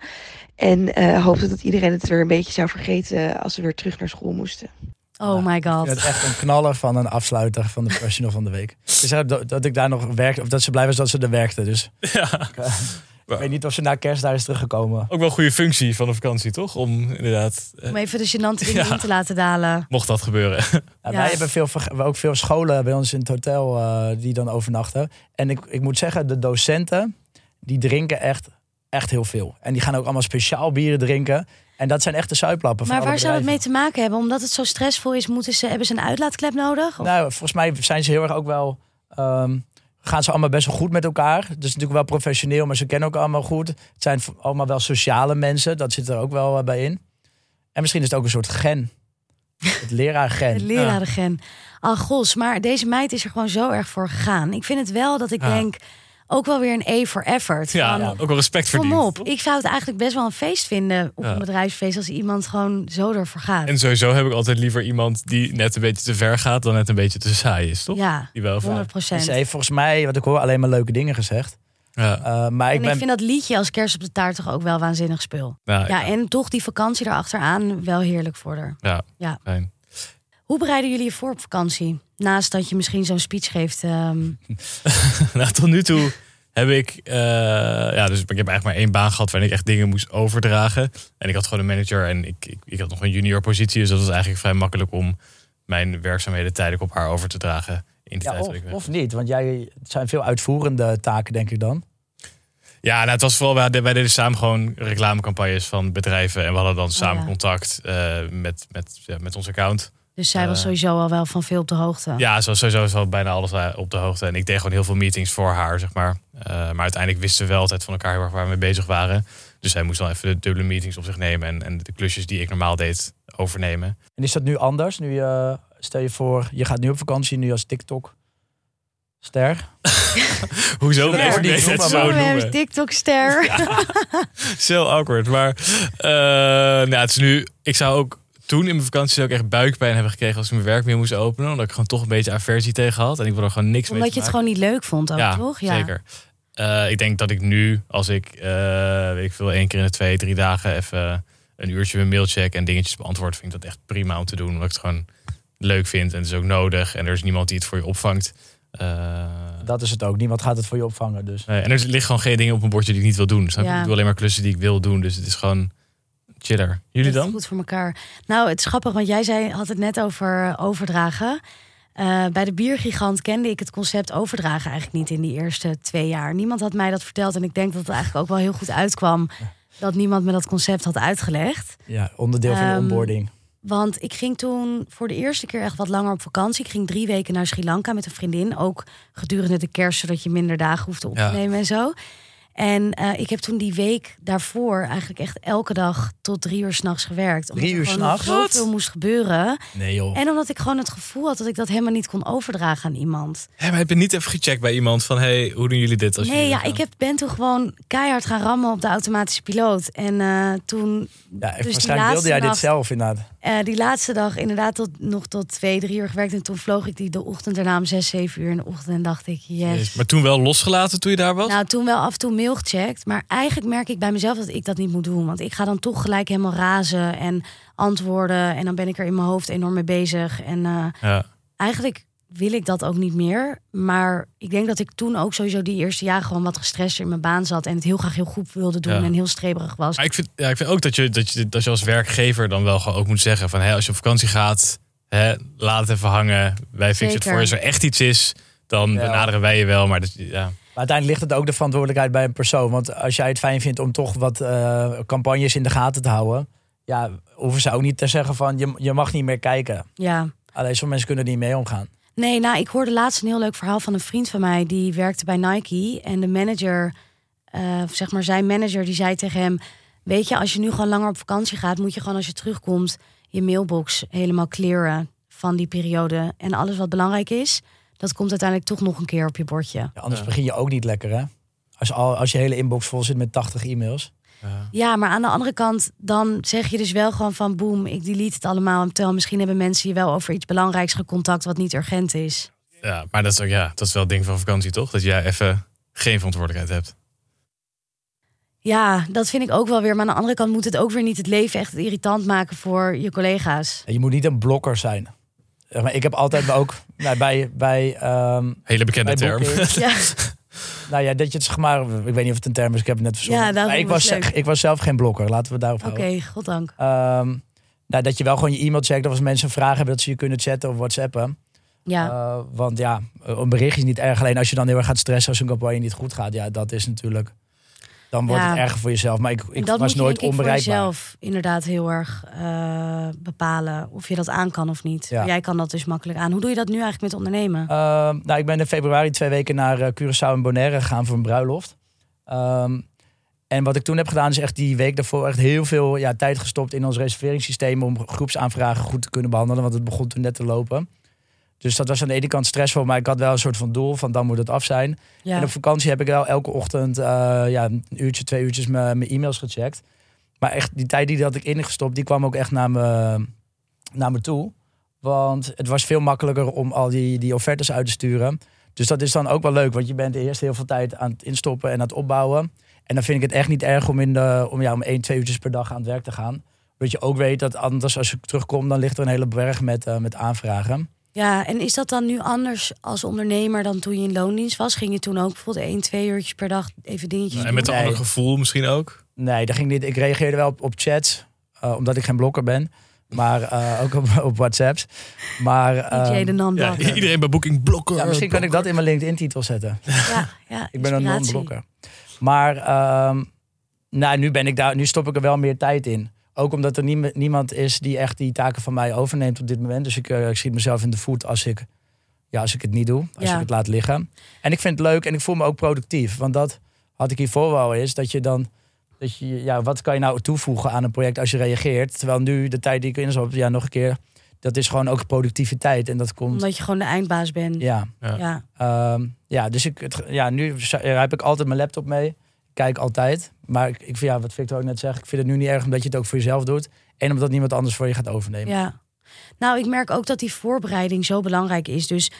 En eh, hoopte dat iedereen het weer een beetje zou vergeten als ze weer terug naar school moesten. oh my god. het echt een knaller van een afsluiter van de professional van de week. Ze zei dat, dat ik daar nog werkte, of dat ze blij was dat ze er werkte. Dus Ja. Ik weet niet of ze na kerst daar is teruggekomen. Ook wel een goede functie van de vakantie, toch? Om inderdaad, eh, Om even de gênante dingen Ja. in te laten dalen. mocht dat gebeuren. Ja, Ja. Wij hebben veel, ook veel scholen bij ons in het hotel eh, die dan overnachten. En ik, ik moet zeggen, de docenten, die drinken echt, echt heel veel. En die gaan ook allemaal speciaal bieren drinken. En dat zijn echt de suiplappen van Maar waar zou het mee te maken hebben? Omdat het zo stressvol is, moeten ze, hebben ze een uitlaatklep nodig? Of- Nou, volgens mij zijn ze heel erg ook wel... ehm, gaan ze allemaal best wel goed met elkaar. Het is natuurlijk wel professioneel, maar ze kennen ook allemaal goed. Het zijn allemaal wel sociale mensen. Dat zit er ook wel eh, bij in. En misschien is het ook een soort gen. Het leraargen. Het lerarengen. Ah, gos, maar deze meid is er gewoon zo erg voor gegaan. Ik vind het wel dat ik Ja. denk, ook wel weer een E voor effort. Ja, Van, ook wel respect. Kom op, ik zou het eigenlijk best wel een feest vinden op Ja. een bedrijfsfeest als iemand gewoon zo ervoor gaat. En sowieso heb ik altijd liever iemand die net een beetje te ver gaat dan net een beetje te saai is, toch? Ja, Die wel 100 procent. Ze heeft volgens mij, wat ik hoor, alleen maar leuke dingen gezegd. Ja. Eh, maar ik En ben... ik vind dat liedje als kerst op de taart toch ook wel waanzinnig spul. Ja, en toch die vakantie erachteraan wel heerlijk voor haar. ja, Ja. fijn. Hoe bereiden jullie je voor op vakantie? Naast dat je misschien zo'n speech geeft. ehm, nou, tot nu toe heb ik, eh, ja, dus ik heb eigenlijk maar één baan gehad waarin ik echt dingen moest overdragen. En ik had gewoon een manager en ik, ik, ik had nog een junior positie, dus dat was eigenlijk vrij makkelijk om mijn werkzaamheden tijdelijk op haar over te dragen in de Ja, tijd of, ik niet, want jij, het zijn veel uitvoerende taken, denk ik dan. Ja, nou, het was vooral, wij, wij deden samen gewoon reclamecampagnes van bedrijven. En we hadden dan samen ja. contact eh, met, met, ja, met ons account. Dus zij was Eh. sowieso al wel van veel op de hoogte. Ja, ze was sowieso wel bijna alles eh, op de hoogte. En ik deed gewoon heel veel meetings voor haar, zeg maar. Eh, maar uiteindelijk wisten we wel altijd van elkaar heel erg waar we mee bezig waren. Dus zij moest wel even de dubbele meetings op zich nemen. En, en de klusjes die ik normaal deed, overnemen. En is dat nu anders? Nu, eh, stel je voor, je gaat nu op vakantie, nu als TikTok-ster. Hoezo? Ja, Mensen die deze het zo noemen. TikTok-ster. Zo awkward. Maar eh, nou, het is nu... Ik zou ook toen in mijn vakantie ook echt buikpijn hebben gekregen... als ik mijn werk weer moest openen. Omdat ik gewoon toch een beetje aversie tegen had. En ik wil er gewoon niks mee Omdat je het maken. gewoon niet leuk vond ook, ja, toch? zeker. Eh, ik denk dat ik nu, als ik, eh, weet ik veel, één keer in de twee, drie dagen even een uurtje mijn mail check en dingetjes beantwoord, vind ik dat echt prima om te doen. Omdat ik het gewoon leuk vind en het is ook nodig en er is niemand die het voor je opvangt. Eh, Dat is het ook. Niemand gaat het voor je opvangen. Dus. nee, en er ligt gewoon geen dingen op een bordje die ik niet wil doen. Ja. Ik doe alleen maar klussen die ik wil doen. Dus het is gewoon chiller. Jullie dan? Goed voor elkaar. Nou, het is grappig, want jij zei, had het net over overdragen. Eh, bij de biergigant kende ik het concept overdragen eigenlijk niet in die eerste twee jaar. Niemand had mij dat verteld en ik denk dat het eigenlijk ook wel heel goed uitkwam dat niemand me dat concept had uitgelegd. Ja, onderdeel van je Ehm, onboarding. Want ik ging toen voor de eerste keer echt wat langer op vakantie. Ik ging drie weken naar Sri Lanka met een vriendin. Ook gedurende de kerst, zodat je minder dagen hoefde op te Ja. nemen en zo. En eh, ik heb toen die week daarvoor eigenlijk echt elke dag tot drie uur s'nachts gewerkt. Omdat Drie er uur s'nachts? zoveel moest gebeuren. Nee joh. En omdat ik gewoon het gevoel had dat ik dat helemaal niet kon overdragen aan iemand. Hé, maar heb je niet even gecheckt bij iemand van, hey, hoe doen jullie dit? Als nee, ja, gaan? ik heb, ben toen gewoon keihard gaan rammen op de automatische piloot. En eh, toen, Ja, die waarschijnlijk wilde jij dit zelf inderdaad. Eh, die laatste dag inderdaad tot, nog tot twee, drie uur gewerkt. En toen vloog ik die de ochtend daarna om zes, zeven uur in de ochtend. En dacht ik, yes. Jezus, Maar toen wel losgelaten toen je daar was? Nou, toen wel af en toe mail gecheckt. Maar eigenlijk merk ik bij mezelf dat ik dat niet moet doen. Want ik ga dan toch gelijk helemaal razen en antwoorden. En dan ben ik er in mijn hoofd enorm mee bezig. En eh, ja. eigenlijk wil ik dat ook niet meer. Maar ik denk dat ik toen ook sowieso die eerste jaren gewoon wat gestrest in mijn baan zat. En het heel graag heel goed wilde doen Ja. en heel streberig was. Maar ik vind, ja, ik vind ook dat je, dat, je, dat je als werkgever dan wel gewoon ook moet zeggen van... Hè, als je op vakantie gaat, hè, laat het even hangen. Wij fixen het voor je. Als er echt iets is, dan Ja. benaderen wij je wel. Maar dat, ja. Maar uiteindelijk ligt het ook de verantwoordelijkheid bij een persoon. Want als jij het fijn vindt om toch wat eh, campagnes in de gaten te houden... Ja, hoeven ze ook niet te zeggen van je, je mag niet meer kijken. Ja. Alleen sommige mensen kunnen er niet mee omgaan. Nee, nou, ik hoorde laatst een heel leuk verhaal van een vriend van mij. Die werkte bij Nike. En de manager, eh, zeg maar zijn manager, die zei tegen hem... Weet je, als je nu gewoon langer op vakantie gaat... moet je gewoon als je terugkomt je mailbox helemaal clearen van die periode. En alles wat belangrijk is, dat komt uiteindelijk toch nog een keer op je bordje. Anders begin je ook niet lekker hè. Als, al, als je hele inbox vol zit met 80 e-mails. Ja, maar aan de andere kant, dan zeg je dus wel gewoon van... boem, ik delete het allemaal. Terwijl misschien hebben mensen je wel over iets belangrijks gecontact... wat niet urgent is. ja, maar dat is, ook, ja, dat is wel het ding van vakantie, toch? Dat jij even geen verantwoordelijkheid hebt. Ja, dat vind ik ook wel weer. Maar aan de andere kant moet het ook weer niet het leven echt irritant maken voor je collega's. Je moet niet een blokker zijn. Zeg maar, ik heb altijd ook nou, bij, bij, ehm Hele bekende bij term. Ja, Nou ja, dat je het zeg maar, ik weet niet of het een term is, ik heb het net verzonnen. Ja, maar ik was ik was zelf geen blokker, laten we daarop oké, houden. goddank. Ehm, nou, dat je wel gewoon je e-mail checkt of als mensen vraag hebben dat ze je kunnen chatten of whatsappen. Ja, Eh, want ja, een bericht is niet erg. Alleen als je dan heel erg gaat stressen als een campagne niet goed gaat, ja, dat is natuurlijk. Dan wordt Ja. het erger voor jezelf. Maar ik, ik dat was moet je nooit denk ik voor onbereikbaar. jezelf inderdaad heel erg eh, bepalen of je dat aan kan of niet. Ja. Jij kan dat dus makkelijk aan. Hoe doe je dat nu eigenlijk met ondernemen? Ehm, nou, ik ben in februari twee weken naar eh, Curaçao en Bonaire gegaan voor een bruiloft. Ehm, en wat ik toen heb gedaan is echt die week daarvoor echt heel veel ja, tijd gestopt in ons reserveringssysteem om groepsaanvragen goed te kunnen behandelen, want het begon toen net te lopen. Dus dat was aan de ene kant stressvol, maar ik had wel een soort van doel van dan moet het af zijn. ja. En op vakantie heb ik wel elke ochtend eh, ja, een uurtje, twee uurtjes mijn e-mails gecheckt. Maar echt die tijd die had ik ingestopt, die kwam ook echt naar me, naar me toe. Want het was veel makkelijker om al die, die offertes uit te sturen. Dus dat is dan ook wel leuk, want je bent eerst heel veel tijd aan het instoppen en aan het opbouwen. En dan vind ik het echt niet erg om, in de, om, ja, om één, twee uurtjes per dag aan het werk te gaan. Dat je ook weet dat anders als ik terugkom, dan ligt er een hele berg met, eh, met aanvragen. Ja, en is dat dan nu anders als ondernemer dan toen je in loondienst was? Ging je toen ook bijvoorbeeld één, twee uurtjes per dag even dingetjes En met een ander gevoel misschien ook. Nee, dat ging niet. Ik reageerde wel op, op chats, eh, omdat ik geen blokker ben. Maar eh, ook op, op WhatsApps. Maar ehm, Ja, iedereen bij Booking blokken. ja, misschien kan ik dat in mijn LinkedIn-titel zetten. Ja, ja, Ik ben een non-blokker. Maar ehm, nou, nu, ben ik daar, nu stop ik er wel meer tijd in. Ook omdat er niem- niemand is die echt die taken van mij overneemt op dit moment. Dus ik, eh, ik schiet mezelf in de voet als ik, ja, als ik het niet doe. Als Ja. ik het laat liggen. En ik vind het leuk en ik voel me ook productief. Want dat had ik hiervoor wel eens. Dat je dan... Dat je, ja, wat kan je nou toevoegen aan een project als je reageert? Terwijl nu de tijd die ik in zat, ja, nog een keer. Dat is gewoon ook productiviteit. En dat komt... Omdat je gewoon de eindbaas bent. Ja, Ja. ja. Ehm, ja, dus ik, het, ja, nu ja, heb ik altijd mijn laptop mee. Kijk altijd. Maar ik, ik vind, ja, wat Victor ook net zegt, ik vind het nu niet erg omdat je het ook voor jezelf doet. En omdat niemand anders voor je gaat overnemen. Ja. Nou, ik merk ook dat die voorbereiding zo belangrijk is. Dus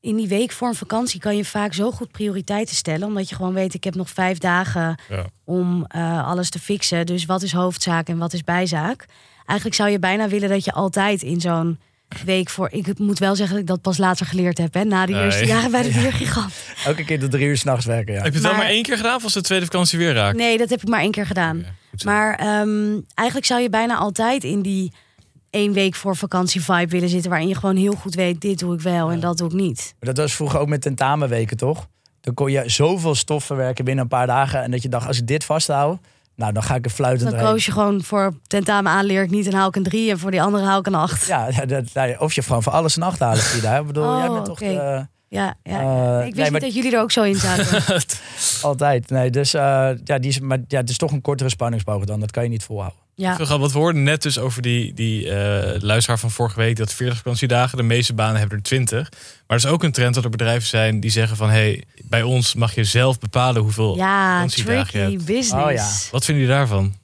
in die week voor een vakantie kan je vaak zo goed prioriteiten stellen. Omdat je gewoon weet, ik heb nog vijf dagen Ja. om eh, alles te fixen. Dus wat is hoofdzaak en wat is bijzaak? Eigenlijk zou je bijna willen dat je altijd in zo'n week voor... Ik moet wel zeggen dat ik dat pas later geleerd heb. Hè, na de Nee. eerste jaren bij de biergigant. Elke keer tot drie uur s'nachts werken, ja. Heb je het wel Maar- maar één keer gedaan of was de tweede vakantie weer raak? Nee, dat heb ik maar één keer gedaan. Ja. Maar ehm, eigenlijk zou je bijna altijd in die één week voor vakantie vibe willen zitten. Waarin je gewoon heel goed weet, dit doe ik wel en dat doe ik niet. Maar Dat was vroeger ook met tentamenweken, toch? Dan kon je zoveel stof verwerken binnen een paar dagen. En dat je dacht, als ik dit vasthoud, nou, dan ga ik er fluitend Dan koos je gewoon voor tentamen aan leer ik niet en haal ik een drie. En voor die andere haal ik een acht. Ja, dat, nou of je gewoon voor alles een acht halen. Ik bedoel, Oh, jij bent toch Ja, ja. Eh, ik wist nee, niet maar- dat jullie er ook zo in zaten. altijd. Nee, dus eh, ja, die is, maar, ja, het is toch een kortere spanningsboog dan. Dat kan je niet volhouden. Ja. Want we hoorden net dus over die, die eh, luisteraar van vorige week... dat 40 vakantiedagen, de meeste banen hebben er 20. Maar er is ook een trend dat er bedrijven zijn die zeggen van... hey, bij ons mag je zelf bepalen hoeveel ja, vakantiedagen je tricky hebt. business. Oh, ja. Wat vinden jullie daarvan?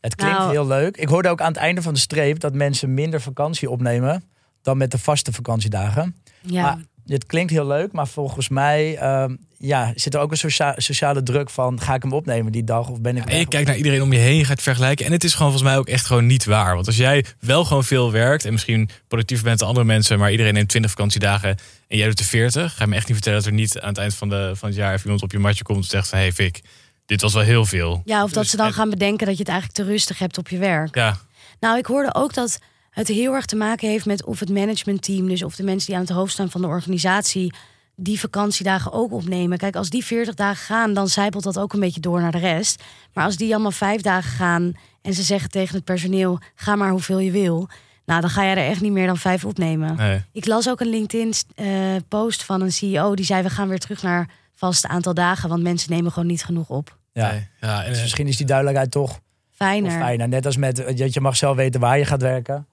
Het klinkt Nou- heel leuk. Ik hoorde ook aan het einde van de streep dat mensen minder vakantie opnemen dan met de vaste vakantiedagen. Ja. Maar het klinkt heel leuk, maar volgens mij ehm, ja, zit er ook een socia- sociale druk van: ga ik hem opnemen die dag of ben ik. En je kijkt naar iedereen om je heen, je gaat het vergelijken. En het is gewoon volgens mij ook echt gewoon niet waar. Want als jij wel gewoon veel werkt en misschien productief bent dan andere mensen, maar iedereen neemt 20 vakantiedagen en jij doet er 40, ga je me echt niet vertellen dat er niet aan het eind van, de, van het jaar even iemand op je matje komt en zegt van hey Fik, dit was wel heel veel. ja, of dat Dus- ze dan en- gaan bedenken dat je het eigenlijk te rustig hebt op je werk. Ja, Nou, ik hoorde ook dat het heel erg te maken heeft met of het managementteam, dus of de mensen die aan het hoofd staan van de organisatie, die vakantiedagen ook opnemen. Kijk, als die 40 dagen gaan, dan zijpelt dat ook een beetje door naar de rest. Maar als die allemaal vijf dagen gaan en ze zeggen tegen het personeel: ga maar hoeveel je wil. Nou, dan ga jij er echt niet meer dan vijf opnemen. nee. Ik las ook een LinkedIn-post van een CEO die zei: we gaan weer terug naar vast aantal dagen, want mensen nemen gewoon niet genoeg op. Ja. Nee. ja en, Dus eh, misschien is die duidelijkheid toch Fijner. fijner. Net als met dat je mag zelf weten waar je gaat werken.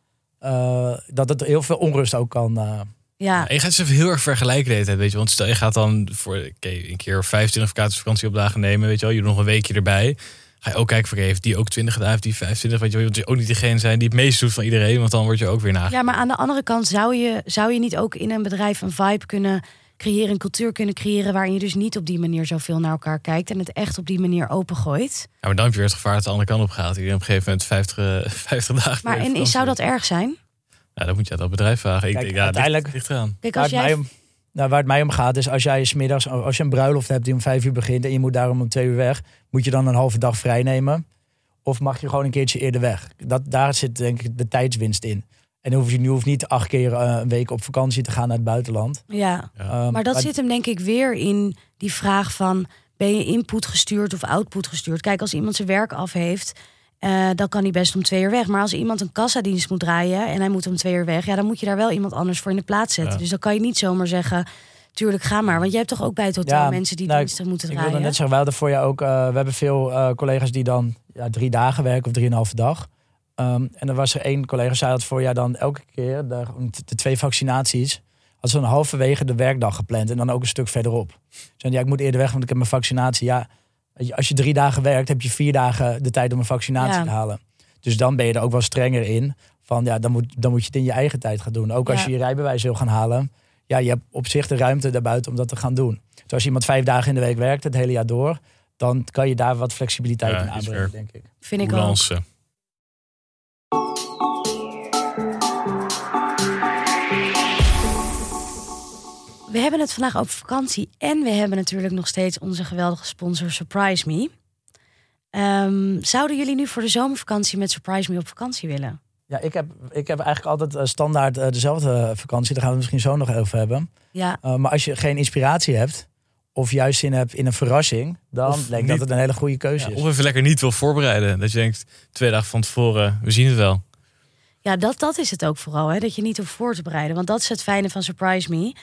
Eh, dat het heel veel onrust ook kan. eh, Ja, je gaat ze even heel erg vergelijken de hele tijd, weet je. Want stel je gaat dan voor oké, een keer 25 vakantieopdagen nemen, weet je wel. Je doet nog een weekje erbij. Ga je ook kijken van, oké, heeft die ook 20 gedaan, heeft die 25, weet je wel. Je wilt ook niet degene zijn die het meest doet van iedereen, want dan word je ook weer nagekeken. Ja, maar aan de andere kant zou je, zou je niet ook in een bedrijf een vibe kunnen creëren, een cultuur kunnen creëren waarin je dus niet op die manier zoveel naar elkaar kijkt en het echt op die manier opengooit. Ja, maar dan heb je weer het gevaar dat de andere kant op gaat. Iedereen op een gegeven moment 50, eh, 50 dagen. Maar en is, zou dat erg zijn? Ja, dan moet je aan dat bedrijf vragen. Ik Kijk, denk, ja, uiteindelijk- ligt, ligt eraan. Kijk, waar, als het mij jij. om, nou, waar het mij om gaat is als jij smiddags, als je een bruiloft hebt die om vijf uur begint en je moet daarom om twee uur weg, moet je dan een halve dag vrij nemen? Of mag je gewoon een keertje eerder weg? Dat, daar zit denk ik de tijdswinst in. En hoef je nu hoeft niet acht keer eh, een week op vakantie te gaan naar het buitenland. Ja, Ja. Ehm, maar dat zit hem denk ik weer in die vraag van ben je input gestuurd of output gestuurd? Kijk, als iemand zijn werk af heeft, eh, dan kan hij best om twee uur weg. Maar als iemand een kassadienst moet draaien en hij moet om twee uur weg, ja, dan moet je daar wel iemand anders voor in de plaats zetten. Ja. Dus dan kan je niet zomaar zeggen, tuurlijk ga maar. Want je hebt toch ook bij het hotel Ja, mensen die nou, diensten moeten Ik draaien. wilde net zeggen, we hadden voor jou ook, eh, we hebben veel eh, collega's die dan ja, drie dagen werken of drieënhalve dag. Ehm, en er was er één collega, zei dat voor jou dan elke keer, de, de twee vaccinaties, had ze dan halverwege de werkdag gepland en dan ook een stuk verderop. Zei, ja, ik moet eerder weg, want ik heb mijn vaccinatie. Ja, als je drie dagen werkt, heb je vier dagen de tijd om een vaccinatie Ja. te halen. Dus dan ben je er ook wel strenger in. Van ja, dan moet, dan moet je het in je eigen tijd gaan doen. Ook als Ja. je je rijbewijs wil gaan halen. Ja, je hebt op zich de ruimte daarbuiten om dat te gaan doen. Dus als iemand vijf dagen in de week werkt, het hele jaar door, dan kan je daar wat flexibiliteit Ja, in aanbrengen, denk ik. Vind ik ook. We hebben het vandaag over vakantie. En we hebben natuurlijk nog steeds onze geweldige sponsor Surprise Me. Ehm, zouden jullie nu voor de zomervakantie met Surprise Me op vakantie willen? Ja, ik heb, ik heb eigenlijk altijd eh, standaard eh, dezelfde vakantie. Daar gaan we het misschien zo nog over hebben. Ja, Uh, maar als je geen inspiratie hebt of juist zin hebt in een verrassing, dan Of denk ik niet- dat het een hele goede keuze Ja, is. of even lekker niet wil voorbereiden. Dat je denkt, twee dagen van tevoren, we zien het wel. Ja, dat, dat is het ook vooral. Hè? Dat je niet hoeft voor te bereiden. Want dat is het fijne van Surprise Me.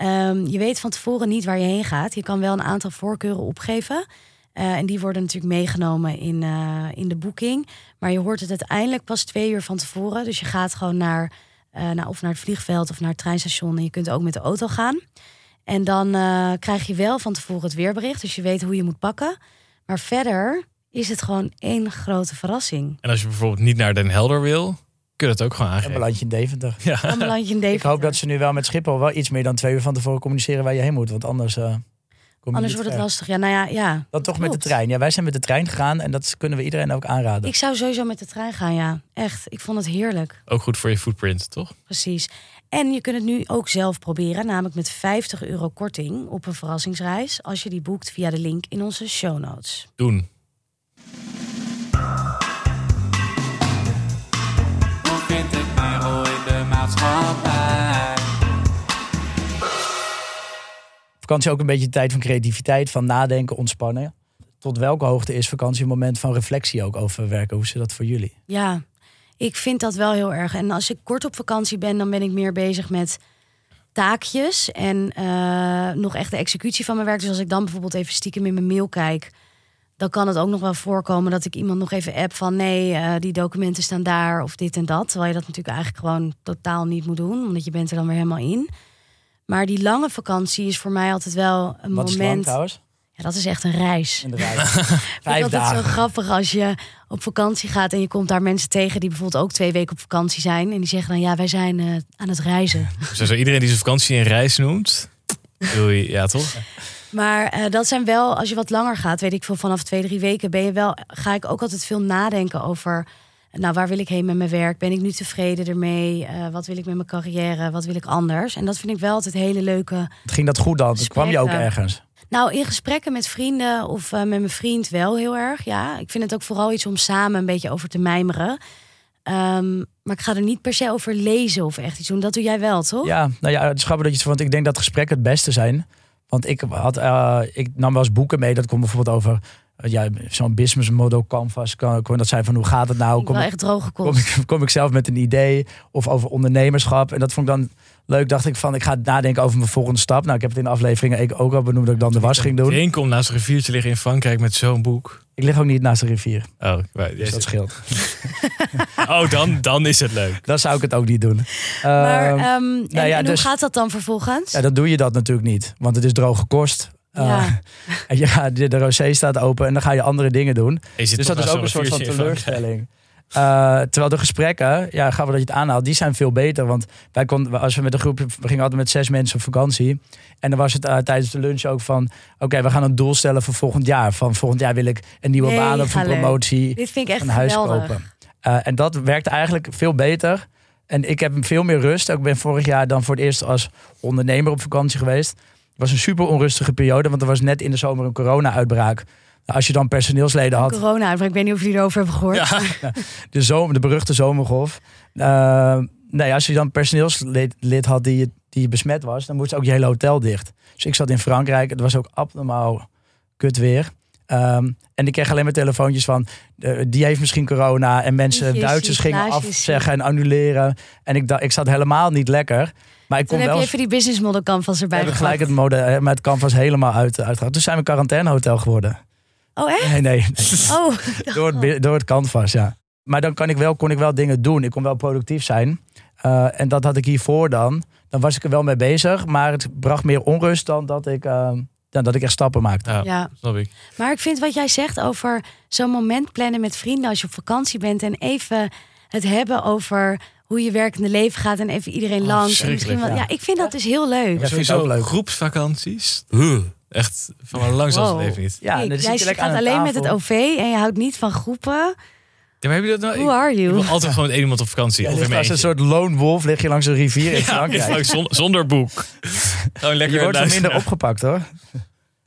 Ehm, je weet van tevoren niet waar je heen gaat. Je kan wel een aantal voorkeuren opgeven. Eh, en die worden natuurlijk meegenomen in, eh, in de boeking. Maar je hoort het uiteindelijk pas twee uur van tevoren. Dus je gaat gewoon naar, eh, naar, of naar het vliegveld of naar het treinstation. En je kunt ook met de auto gaan. En dan krijg je wel van tevoren het weerbericht. Dus je weet hoe je moet pakken. Maar verder is het gewoon één grote verrassing. En als je bijvoorbeeld niet naar Den Helder wil, kun je dat ook gewoon Een aangeven. belandje in Deventer. Ja. Je in Ik Deventer. hoop dat ze nu wel met Schiphol wel iets meer dan twee uur van tevoren communiceren waar je heen moet. Want anders eh, kom je Anders wordt het ver. lastig. Ja, nou ja, ja. Dan toch met de trein. Ja, wij zijn met de trein gegaan en dat kunnen we iedereen ook aanraden. Ik zou sowieso met de trein gaan, ja. Echt. Ik vond het heerlijk. Ook goed voor je footprint, toch? Precies. En je kunt het nu ook zelf proberen, namelijk met 50 euro korting op een verrassingsreis. Als je die boekt via de link in onze show notes. Doen. Vakantie ook een beetje tijd van creativiteit, van nadenken, ontspannen. Tot welke hoogte is vakantie een moment van reflectie ook over werken? Hoe is dat voor jullie? Ja, ik vind dat wel heel erg. En als ik kort op vakantie ben, dan ben ik meer bezig met taakjes en eh, nog echt de executie van mijn werk. Dus als ik dan bijvoorbeeld even stiekem in mijn mail kijk, dan kan het ook nog wel voorkomen dat ik iemand nog even app van nee, eh, die documenten staan daar of dit en dat. Terwijl je dat natuurlijk eigenlijk gewoon totaal niet moet doen, omdat je bent er dan weer helemaal in. Maar die lange vakantie is voor mij altijd wel een Wat is lang moment. trouwens? Ja, dat is echt een reis. De reis. Ik Vijf vind altijd dagen. zo grappig als je op vakantie gaat en je komt daar mensen tegen die bijvoorbeeld ook twee weken op vakantie zijn. En die zeggen dan, ja, wij zijn eh, aan het reizen. Zo iedereen die zijn vakantie een reis noemt. Doei, ja toch? Maar eh, dat zijn wel, als je wat langer gaat, weet ik veel, vanaf twee, drie weken ben je wel, ga ik ook altijd veel nadenken over, nou, waar wil ik heen met mijn werk? Ben ik nu tevreden ermee? Eh, wat wil ik met mijn carrière? Wat wil ik anders? En dat vind ik wel altijd hele leuke. Ging dat goed dan? Kwam je ook ergens? Nou, in gesprekken met vrienden of eh, met mijn vriend wel heel erg. Ja, ik vind het ook vooral iets om samen een beetje over te mijmeren. Ehm, maar ik ga er niet per se over lezen of echt iets doen. Dat doe jij wel, toch? Ja, nou ja, het is grappig dat je het want ik denk dat gesprekken het beste zijn. Want ik had, eh, ik nam wel eens boeken mee. Dat komt bijvoorbeeld over ja, zo'n business model canvas. Kan, dat zijn van hoe gaat het nou? Ik Kom wel ik, echt droge kom, ik, kom ik zelf met een idee of over ondernemerschap. En dat vond ik dan leuk. Dacht ik van, ik ga nadenken over mijn volgende stap. Nou, ik heb het in de afleveringen ook al benoemd dat ik dan de was ging doen. Iedereen komt naast een riviertje liggen in Frankrijk met zo'n boek. Ik lig ook niet naast de rivier, Oh, dus dat scheelt. oh dan, dan is het leuk. Dan zou ik het ook niet doen. Maar Ehm, ehm, en, ja, en dus- hoe gaat dat dan vervolgens? Ja, dan doe je dat natuurlijk niet. Want het is droge kost. Eh, Ja. gaat, de, de rosé staat open en dan ga je andere dingen doen. Dus dat is ook een soort van teleurstelling. Eh, terwijl de gesprekken, ja, gaan we dat je het aanhaalt, die zijn veel beter. Want wij konden, als we met een groep, we gingen altijd met zes mensen op vakantie. En dan was het eh, tijdens de lunch ook van, oké, we gaan een doel stellen voor volgend jaar. Van volgend jaar wil ik een nieuwe baan of een promotie, Dit vind ik echt een huis geweldig. kopen. Eh, en dat werkt eigenlijk veel beter. En ik heb veel meer rust. Ik ben vorig jaar dan voor het eerst als ondernemer op vakantie geweest. Het was een super onrustige periode, want er was net in de zomer een corona-uitbraak. Nou, Als je dan personeelsleden had, Corona, ik weet niet of jullie erover hebben gehoord. Ja, de, zomer, de beruchte zomergolf. Eh, nou ja, als je dan personeelslid lid had die, die besmet was, dan moest ook je hele hotel dicht. Dus ik zat in Frankrijk, het was ook abnormaal kut weer. Ehm, en ik kreeg alleen maar telefoontjes van, eh, die heeft misschien corona. En mensen, Duitsers gingen afzeggen en annuleren. En ik, ik zat helemaal niet lekker. Maar ik Toen kon heb wel je even die business model canvas erbij gepakt. gelijk het mode eh, met canvas helemaal uit, uitgehaald. Toen zijn we een quarantainehotel geworden. Oh, echt? Nee, nee. Oh, door, het, door het canvas, ja. Maar dan kan ik wel, kon ik wel dingen doen. Ik kon wel productief zijn. Eh, en dat had ik hiervoor dan. Dan was ik er wel mee bezig. Maar het bracht meer onrust dan dat ik, eh, dan dat ik echt stappen maakte. ja, ja. snap ik. Maar ik vind wat jij zegt over zo'n moment plannen met vrienden als je op vakantie bent en even het hebben over hoe je werkende leven gaat en even iedereen Oh, langs. En misschien wel, ja. ja. ik vind dat dus heel leuk. Ja, vind ook leuk. groepsvakanties. Huh. Echt, van maar lang zal het Wow. leven niet. Ja, Hey, dan jij zit je lekker gaat aan alleen met het. OV en je houdt niet van groepen. Ja, maar heb je dat nou? Who are Ik you? altijd gewoon met één iemand op vakantie. Ja, of mijn als een soort lone wolf lig je langs een rivier in Ja, Frankrijk. zonder, zonder boek. Gewoon lekker je wordt minder opgepakt hoor.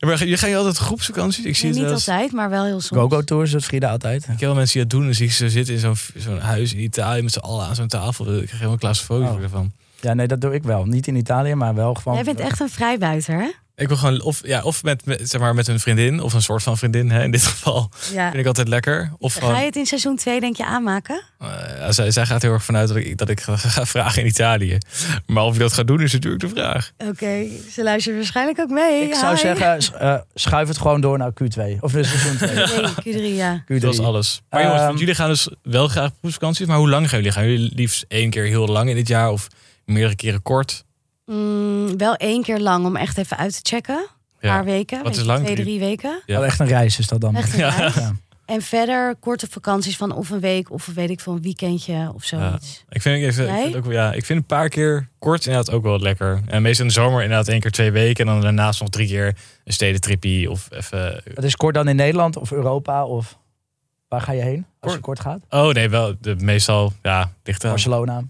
Ja, maar je ga je altijd groepsvakanties? Ik zie Nee, het niet altijd, maar wel heel soms. Go-go tours doet Frida altijd. Ik heb wel mensen die dat doen. Dan zie ik ze zitten in zo'n zo'n huis in Italië met z'n allen aan zo'n tafel. Ik krijg helemaal claustrofobie Oh. ervan. Ja, nee, dat doe ik wel. Niet in Italië, maar wel gewoon... Jij bent echt een vrijbuiter, hè? Ik wil gewoon of, ja, of met, met, zeg maar, met een vriendin of een soort van vriendin. Hè, in dit geval Ja. vind ik altijd lekker. Of Ga gewoon, je het in seizoen 2 denk je aanmaken? eh, zij, zij gaat heel erg vanuit dat ik, dat ik ga, ga vragen in Italië. Maar of ik dat ga doen is natuurlijk de vraag. Oké, ze luistert waarschijnlijk ook mee. Ik zou Hi. zeggen, eh, schuif het gewoon door naar Q2. Of dus seizoen 2. Nee, Q3, ja. Q3. Dat is alles. Maar jongens, Ehm, want jullie gaan dus wel graag op proefvakantie. Maar hoe lang gaan jullie? Gaan jullie liefst één keer heel lang in dit jaar of meerdere keren kort? Mm, wel één keer lang om echt even uit te checken. Een Ja. paar weken. Wat is lang? Twee, Drie- drie weken. Ja. Echt een reis is dat dan. Echt een Ja. reis. Ja. En verder korte vakanties van of een week of weet ik veel, een weekendje of zoiets. Ik vind, ik, vind ook, ja, ik vind een paar keer kort inderdaad ook wel lekker. En meestal in de zomer inderdaad één keer twee weken. En dan daarnaast nog drie keer een stedentrippie of even... Het is kort dan in Nederland of Europa of waar ga je heen als je Kort. kort gaat? Oh nee, wel de, meestal, ja, ligt aan. Barcelona.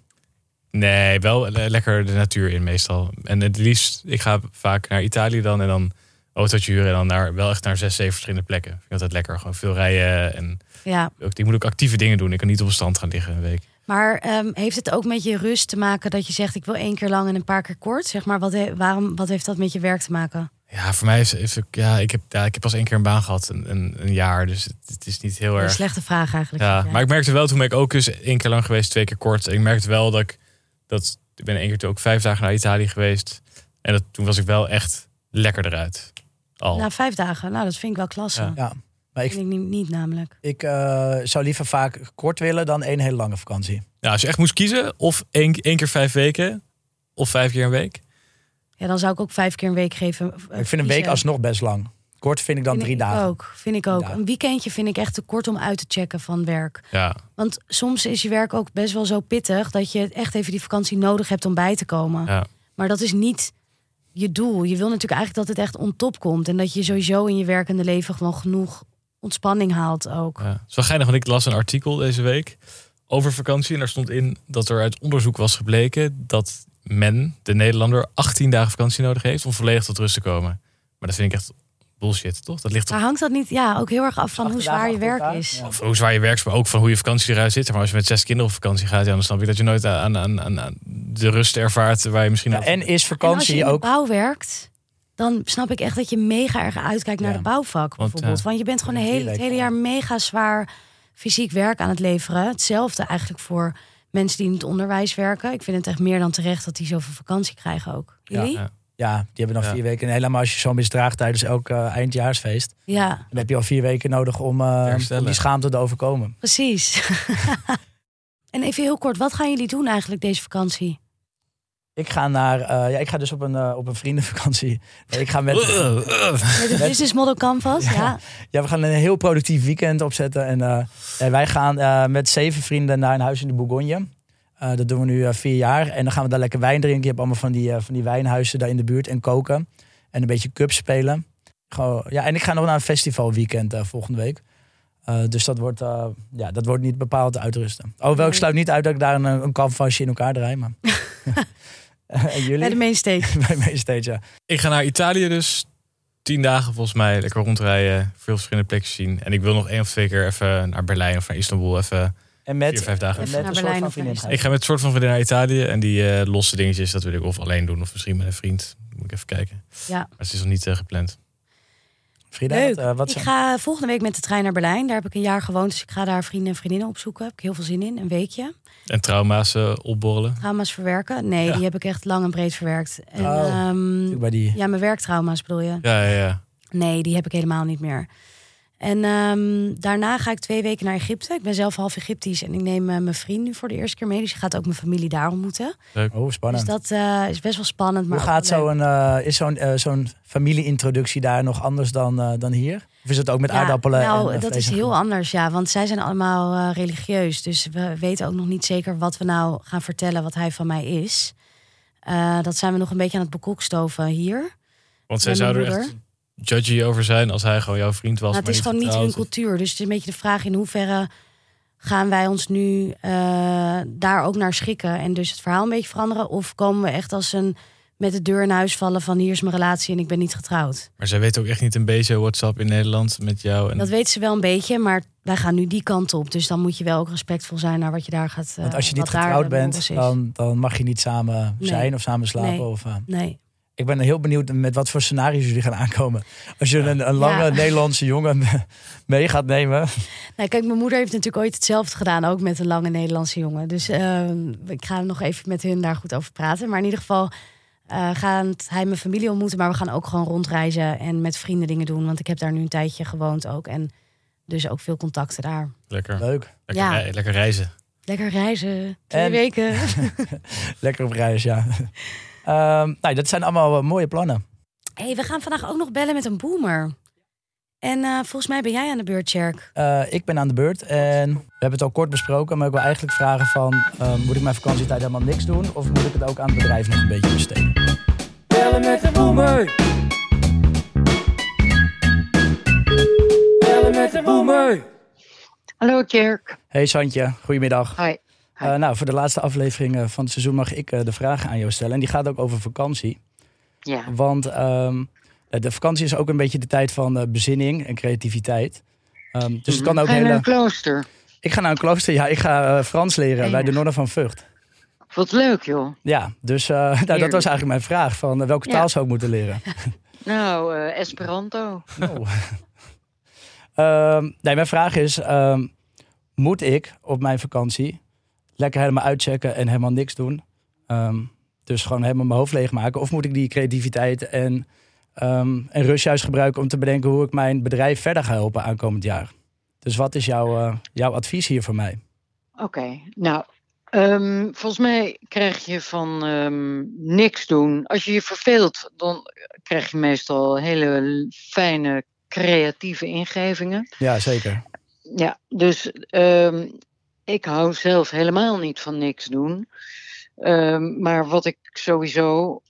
Nee, wel le- lekker de natuur in meestal. En het liefst, ik ga vaak naar Italië dan en dan autootje huren en dan naar, wel echt naar zes, zeven verschillende plekken. Vind ik altijd lekker. Gewoon veel rijden en Ja, ook, ik moet ook actieve dingen doen. Ik kan niet op een strand gaan liggen een week. maar ehm, heeft het ook met je rust te maken dat je zegt ik wil één keer lang en een paar keer kort? Zeg maar, wat, he- waarom, wat heeft dat met je werk te maken? Ja, voor mij is, is ook- ja, ik heb, ja, ik heb pas één keer een baan gehad, een, een, een jaar. Dus het, het is niet heel Een erg. slechte vraag eigenlijk. Ja, maar ik merkte wel, toen ben ik ook dus één keer lang geweest, twee keer kort. En ik merkte wel dat ik, dat, ik ben één keer toen ook vijf dagen naar Italië geweest. En dat, toen was ik wel echt lekker eruit. Al. Na vijf dagen, nou dat vind ik wel klasse. Ja. Ja. Maar ik, Vind ik niet, niet namelijk. ik eh, zou liever vaak kort willen dan één hele lange vakantie. Ja, als je echt moest kiezen, of één, één keer vijf weken, of vijf keer een week. Ja, dan zou ik ook vijf keer een week geven. eh, ik vind een week alsnog best lang. Kort vind ik dan Vind drie ik dagen. Ook, vind ik ook. dagen. Een weekendje vind ik echt te kort om uit te checken van werk. Ja, Want soms is je werk ook best wel zo pittig dat je echt even die vakantie nodig hebt om bij te komen. ja. Maar dat is niet je doel. Je wil natuurlijk eigenlijk dat het echt on top komt. En dat je sowieso in je werkende leven gewoon genoeg ontspanning haalt ook. ja. Het is wel geinig, want ik las een artikel deze week over vakantie. En daar stond in dat er uit onderzoek was gebleken dat men, de Nederlander, 18 dagen vakantie nodig heeft om volledig tot rust te komen. Maar dat vind ik echt bullshit, toch? Dat ligt Maar hangt dat niet ja, ook heel erg af van hoe zwaar je werk elkaar? is? Ja. Of hoe zwaar je werkt, maar ook van hoe je vakantie eruit zit. Maar als je met zes kinderen op vakantie gaat, ja, dan snap je dat je nooit aan, aan, aan, aan de rust ervaart waar je misschien... Ja, en is En als je vakantie ook... bouw werkt, dan snap ik echt dat je mega erg uitkijkt naar Ja. de bouwvak Want, bijvoorbeeld. Want je bent gewoon hele, het hele jaar mega zwaar fysiek werk aan het leveren. Hetzelfde eigenlijk voor mensen die in het onderwijs werken. Ik vind het echt meer dan terecht dat die zoveel vakantie krijgen ook. Ja. Jullie? Ja. Ja, die hebben dan Ja. vier weken. En helemaal als je zo misdraagt tijdens elk eh, eindjaarsfeest. Ja, Dan heb je al vier weken nodig om, eh, om die schaamte te overkomen. precies. en even heel kort, wat gaan jullie doen eigenlijk deze vakantie? Ik ga naar, eh, ja, ik ga dus op een, op een vriendenvakantie. Nee, Ik ga met, Met de Business Model Canvas, ja. ja, we gaan een heel productief weekend opzetten. En eh, ja, wij gaan eh, met zeven vrienden naar een huis in de Bourgogne. Eh, dat doen we nu eh, vier jaar. En dan gaan we daar lekker wijn drinken. Je hebt allemaal van die, eh, van die wijnhuizen daar in de buurt. En koken. En een beetje cup spelen. Gewoon, ja, en ik ga nog naar een festivalweekend eh, volgende week. Eh, dus dat wordt, eh, ja, dat wordt niet bepaald uitrusten. Oh, wel, ik sluit niet uit dat ik daar een, een canvasje in elkaar draai. Maar... en jullie? Bij de mainstage. Bij Mainstage, ja. Ik ga naar Italië dus. Tien dagen volgens mij. Lekker rondrijden. Veel verschillende plekken zien. En ik wil nog één of twee keer even naar Berlijn of naar Istanbul. Even En met, vier, vijf dagen. en met naar een soort Berlijn van of vriendin. naar gaan. Ik ga met een soort van vriendin naar Italië. En die eh, losse dingetjes, dat wil ik of alleen doen. Of misschien met een vriend. Moet ik even kijken. Ja. Maar het is nog niet eh, gepland. Frida, Leuk. wat, eh, wat ik zijn- ga volgende week met de trein naar Berlijn. Daar heb ik een jaar gewoond, dus ik ga daar vrienden en vriendinnen opzoeken. Heb ik heel veel zin in, een weekje. En trauma's opborrelen. Trauma's verwerken? Nee, Ja. die heb ik echt lang en breed verwerkt. En, Oh. ehm, bij die... ja, mijn werktrauma's bedoel je? Ja, ja, ja. Nee, die heb ik helemaal niet meer. En ehm, daarna ga ik twee weken naar Egypte. Ik ben zelf half Egyptisch en ik neem eh, mijn vriend nu voor de eerste keer mee. Dus je gaat ook mijn familie daar ontmoeten. Oh, spannend. Dus dat eh, is best wel spannend. Maar Hoe gaat zo'n eh, is zo'n eh, zo'n familieintroductie daar nog anders dan, eh, dan hier? Of is het ook met Ja, aardappelen? Nou, en, dat is heel anders, ja. Want zij zijn allemaal eh, religieus. Dus we weten ook nog niet zeker wat we nou gaan vertellen wat hij van mij is. Eh, dat zijn we nog een beetje aan het bekokstoven hier. Want zij zouden echt judgy over zijn als hij gewoon jouw vriend was. Nou, het maar is gewoon niet hun cultuur. Dus het is een beetje de vraag in hoeverre gaan wij ons nu eh, daar ook naar schikken. En dus het verhaal een beetje veranderen. Of komen we echt als een met de deur in huis vallen van hier is mijn relatie en ik ben niet getrouwd. Maar zij weet ook echt niet een beetje WhatsApp in Nederland met jou. En Dat weten ze wel een beetje, maar wij gaan nu die kant op. Dus dan moet je wel ook respectvol zijn naar wat je daar gaat. eh, Want als je niet wat daar getrouwd bent, dan, dan mag je niet samen Nee. zijn of samen slapen. Nee. Of, eh, Nee. Ik ben heel benieuwd met wat voor scenario's jullie gaan aankomen. Als je een, een lange Ja. Nederlandse jongen me- mee gaat nemen. Nou, kijk, mijn moeder heeft natuurlijk ooit hetzelfde gedaan, ook met een lange Nederlandse jongen. Dus eh, ik ga nog even met hun daar goed over praten. Maar in ieder geval eh gaat hij mijn familie ontmoeten, maar we gaan ook gewoon rondreizen en met vrienden dingen doen. Want ik heb daar nu een tijdje gewoond ook en dus ook veel contacten daar. Lekker. Leuk. Lekker, Ja. lekker reizen. Lekker reizen, twee En- weken. Lekker op reis, ja. Ehm, nou, dat zijn allemaal eh, mooie plannen. hey, we gaan vandaag ook nog bellen met een boomer. En eh, volgens mij ben jij aan de beurt, Cherk. Eh, ik ben aan de beurt en we hebben het al kort besproken. Maar ik wil eigenlijk vragen van... eh, moet ik mijn vakantietijd helemaal niks doen? Of moet ik het ook aan het bedrijf nog een beetje besteden? Bellen met de boomer. Bellen met de boomer. Hallo Tjerk. Hey Santje, goedemiddag. Hi. Eh, nou, voor de laatste aflevering eh, van het seizoen mag ik eh, de vragen aan jou stellen. En die gaat ook over vakantie. Ja. Want ehm, de vakantie is ook een beetje de tijd van bezinning en creativiteit. Ehm, dus het kan ook Ga je naar een klooster? Ik ga naar een klooster. Ja, ik ga Frans leren bij de nonnen van Vught. Wat leuk joh. Ja, dus nou, dat was eigenlijk mijn vraag. Van welke Ja. taal zou ik moeten leren? Nou, Esperanto. Oh. Ehm, nee, mijn vraag is: moet ik op mijn vakantie lekker helemaal uitchecken en helemaal niks doen? Ehm, dus gewoon helemaal mijn hoofd leegmaken? Of moet ik die creativiteit en, ehm, en rust juist gebruiken om te bedenken hoe ik mijn bedrijf verder ga helpen aankomend jaar? Dus wat is jouw, eh, jouw advies hier voor mij? Oké, nou, ehm, volgens mij krijg je van niks doen. Als je je verveelt, dan krijg je meestal hele fijne creatieve ingevingen. Ja, zeker. Ja, dus ik hou zelf helemaal niet van niks doen. Ehm, maar wat ik sowieso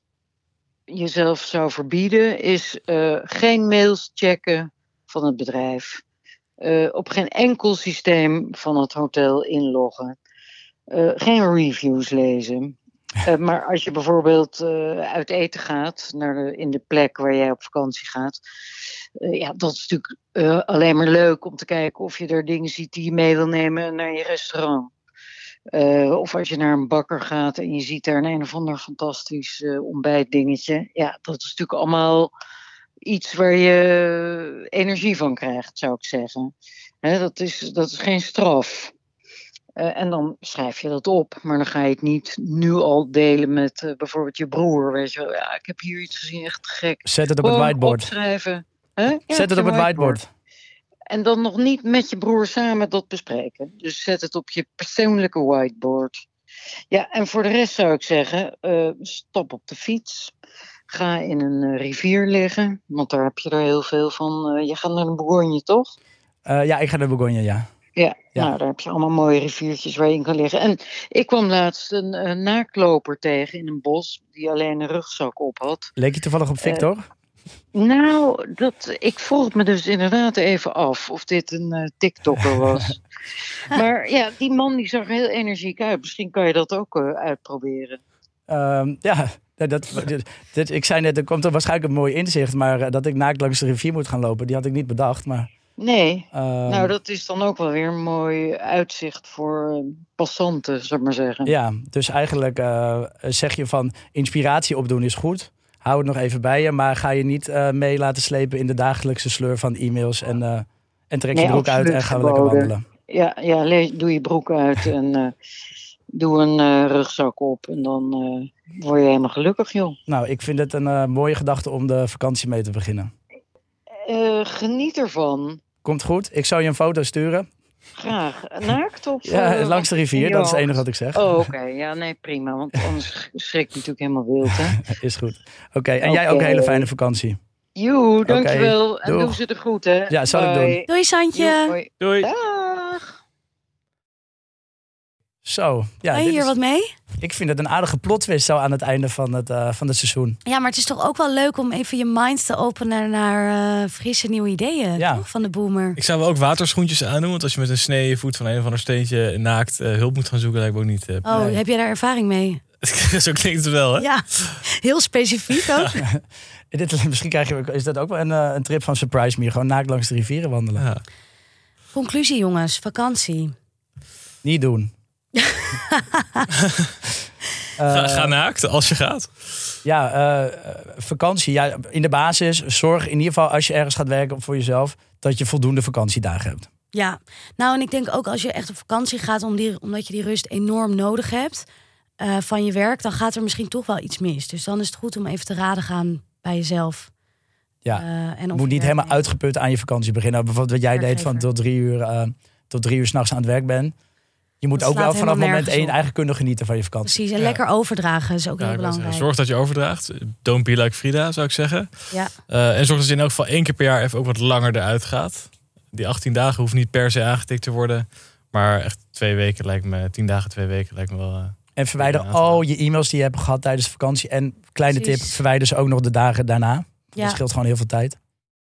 jezelf zou verbieden, is eh, geen mails checken van het bedrijf. Eh, op geen enkel systeem van het hotel inloggen. Eh, geen reviews lezen. Maar als je bijvoorbeeld uit eten gaat, naar de, in de plek waar jij op vakantie gaat. ja, dat is natuurlijk eh, alleen maar leuk om te kijken of je er dingen ziet die je mee wil nemen naar je restaurant. Eh, of als je naar een bakker gaat en je ziet daar een, een of ander fantastisch eh, ontbijtdingetje. Ja, dat is natuurlijk allemaal iets waar je energie van krijgt, zou ik zeggen. Hè, dat, is, dat is geen straf. En dan schrijf je dat op, maar dan ga je het niet nu al delen met bijvoorbeeld je broer. Weet je wel, ja, ik heb hier iets gezien, echt gek. Zet het op het whiteboard. Opschrijven. Ja, Zet het op het whiteboard. En dan nog niet met je broer samen dat bespreken. Dus zet het op je persoonlijke whiteboard. Ja, en voor de rest zou ik zeggen, eh, stap op de fiets. Ga in een eh, rivier liggen, want daar heb je er heel veel van. Eh, je gaat naar de Bourgogne, toch? Ja, ik ga naar Bourgogne, ja. Ja, Ja. nou, daar heb je allemaal mooie riviertjes waar je in kan liggen. En ik kwam laatst een, eh, naakloper tegen in een bos, die alleen een rugzak op had. Leek je toevallig op Victor? Nou, dat, ik vroeg me dus inderdaad even af of dit een eh, TikToker was. maar ja, die man die zag heel energiek uit. Misschien kan je dat ook eh, uitproberen. Ehm, ja, dat, dat, ik zei net, er komt er waarschijnlijk een mooi inzicht. Maar eh, dat ik naakt langs de rivier moet gaan lopen, die had ik niet bedacht. Maar, Nee, ehm, nou dat is dan ook wel weer een mooi uitzicht voor passanten, zou ik maar zeggen. Ja, dus eigenlijk zeg je van inspiratie opdoen is goed. Hou het nog even bij je, maar ga je niet eh, mee laten slepen in de dagelijkse sleur van e-mails. En, eh, en trek je broek uit en ga lekker verboden. wandelen. Ja, ja doe je broek uit en eh, doe een rugzak op. En dan word je helemaal gelukkig, joh. Nou, ik vind het een mooie gedachte om de vakantie mee te beginnen. Geniet ervan. Komt goed, ik zou je een foto sturen. Graag. Naakt of... Ja, eh, langs de rivier, dat is het enige wat ik zeg. Oh, oké. Ja, nee, prima. Want anders schrik je natuurlijk helemaal wild, hè. Is goed. Oké, en jij ook een hele fijne vakantie. Joe, dankjewel. en doe ze de groet, hè. Ja, zal ik doen. Doei Santje. Doei. Zo, ja, Kan je hier is- wat mee? ik vind het een aardige plot twist zo aan het einde van het, eh, van het seizoen. Ja, maar het is toch ook wel leuk om even je mind te openen naar eh, frisse nieuwe ideeën Ja. toch? van de boomer. Ik zou wel ook waterschoentjes aandoen. Want als je met een snee je voet van een of ander steentje naakt eh, hulp moet gaan zoeken, lijkt me ook niet. Oh, Nee. heb jij daar ervaring mee? Zo klinkt het wel, hè? Ja, heel specifiek ook. Dit, misschien krijg je, is dat ook wel een, een trip van Surprise Me. Gewoon naakt langs de rivieren wandelen. Ja. Conclusie jongens, vakantie. Niet doen. Ga, Eh, ga naakt als je gaat. Ja, eh, vakantie. Ja, in de basis, zorg in ieder geval als je ergens gaat werken voor jezelf, dat je voldoende vakantiedagen hebt. Ja, nou en ik denk ook als je echt op vakantie gaat, om die, omdat je die rust enorm nodig hebt eh, van je werk, dan gaat er misschien toch wel iets mis. Dus dan is het goed om even te raden gaan bij jezelf. Ja, Eh, en moet niet helemaal neemt. uitgeput aan je vakantie beginnen. Bijvoorbeeld wat jij deed van tot drie uur, eh, tot drie uur s'nachts aan het werk bent. Je moet Dat ook wel vanaf moment één eigenlijk kunnen genieten van je vakantie. Precies, en Ja. lekker overdragen is ook Ja, heel belangrijk. zorg dat je overdraagt. Don't be like Frida, zou ik zeggen. Ja. Eh, en zorg dat je in elk geval één keer per jaar even ook wat langer eruit gaat. Die 18 dagen hoeft niet per se aangetikt te worden. Maar echt twee weken lijkt me, 10 dagen, twee weken lijkt me wel. eh, En verwijder al je e-mails die je hebt gehad tijdens de vakantie. En kleine Precies. tip, verwijder ze ook nog de dagen daarna. Ja. Dat scheelt gewoon heel veel tijd.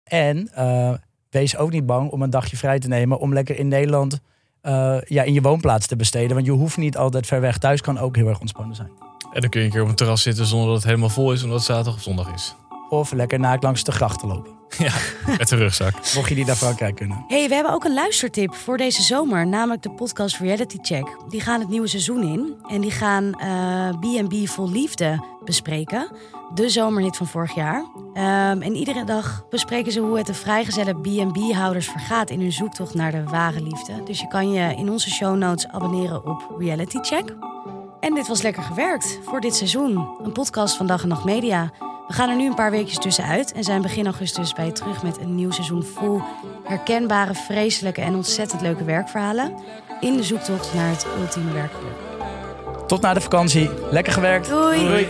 En eh, wees ook niet bang om een dagje vrij te nemen. Om lekker in Nederland eh, ja, in je woonplaats te besteden. Want je hoeft niet altijd ver weg. Thuis kan ook heel erg ontspannen zijn. En dan kun je een keer op een terras zitten zonder dat het helemaal vol is, omdat het zaterdag of zondag is. Of lekker naakt langs de grachten lopen. Met de rugzak. Mocht je die naar Frankrijk kunnen. hey, we hebben ook een luistertip voor deze zomer, namelijk de podcast Reality Check. Die gaan het nieuwe seizoen in en die gaan eh, B&B Vol Liefde bespreken. De zomerhit van vorig jaar. Ehm, en iedere dag bespreken ze hoe het de vrijgezelle B&B-houders vergaat in hun zoektocht naar de ware liefde. Dus je kan je in onze show notes abonneren op Reality Check. En dit was lekker gewerkt voor dit seizoen. Een podcast van Dag en Nacht Media. We gaan er nu een paar weekjes tussenuit en zijn begin augustus bij je terug met een nieuw seizoen vol herkenbare, vreselijke en ontzettend leuke werkverhalen. In de zoektocht naar het ultieme werkgeluk. Tot na de vakantie. Lekker gewerkt. Doei.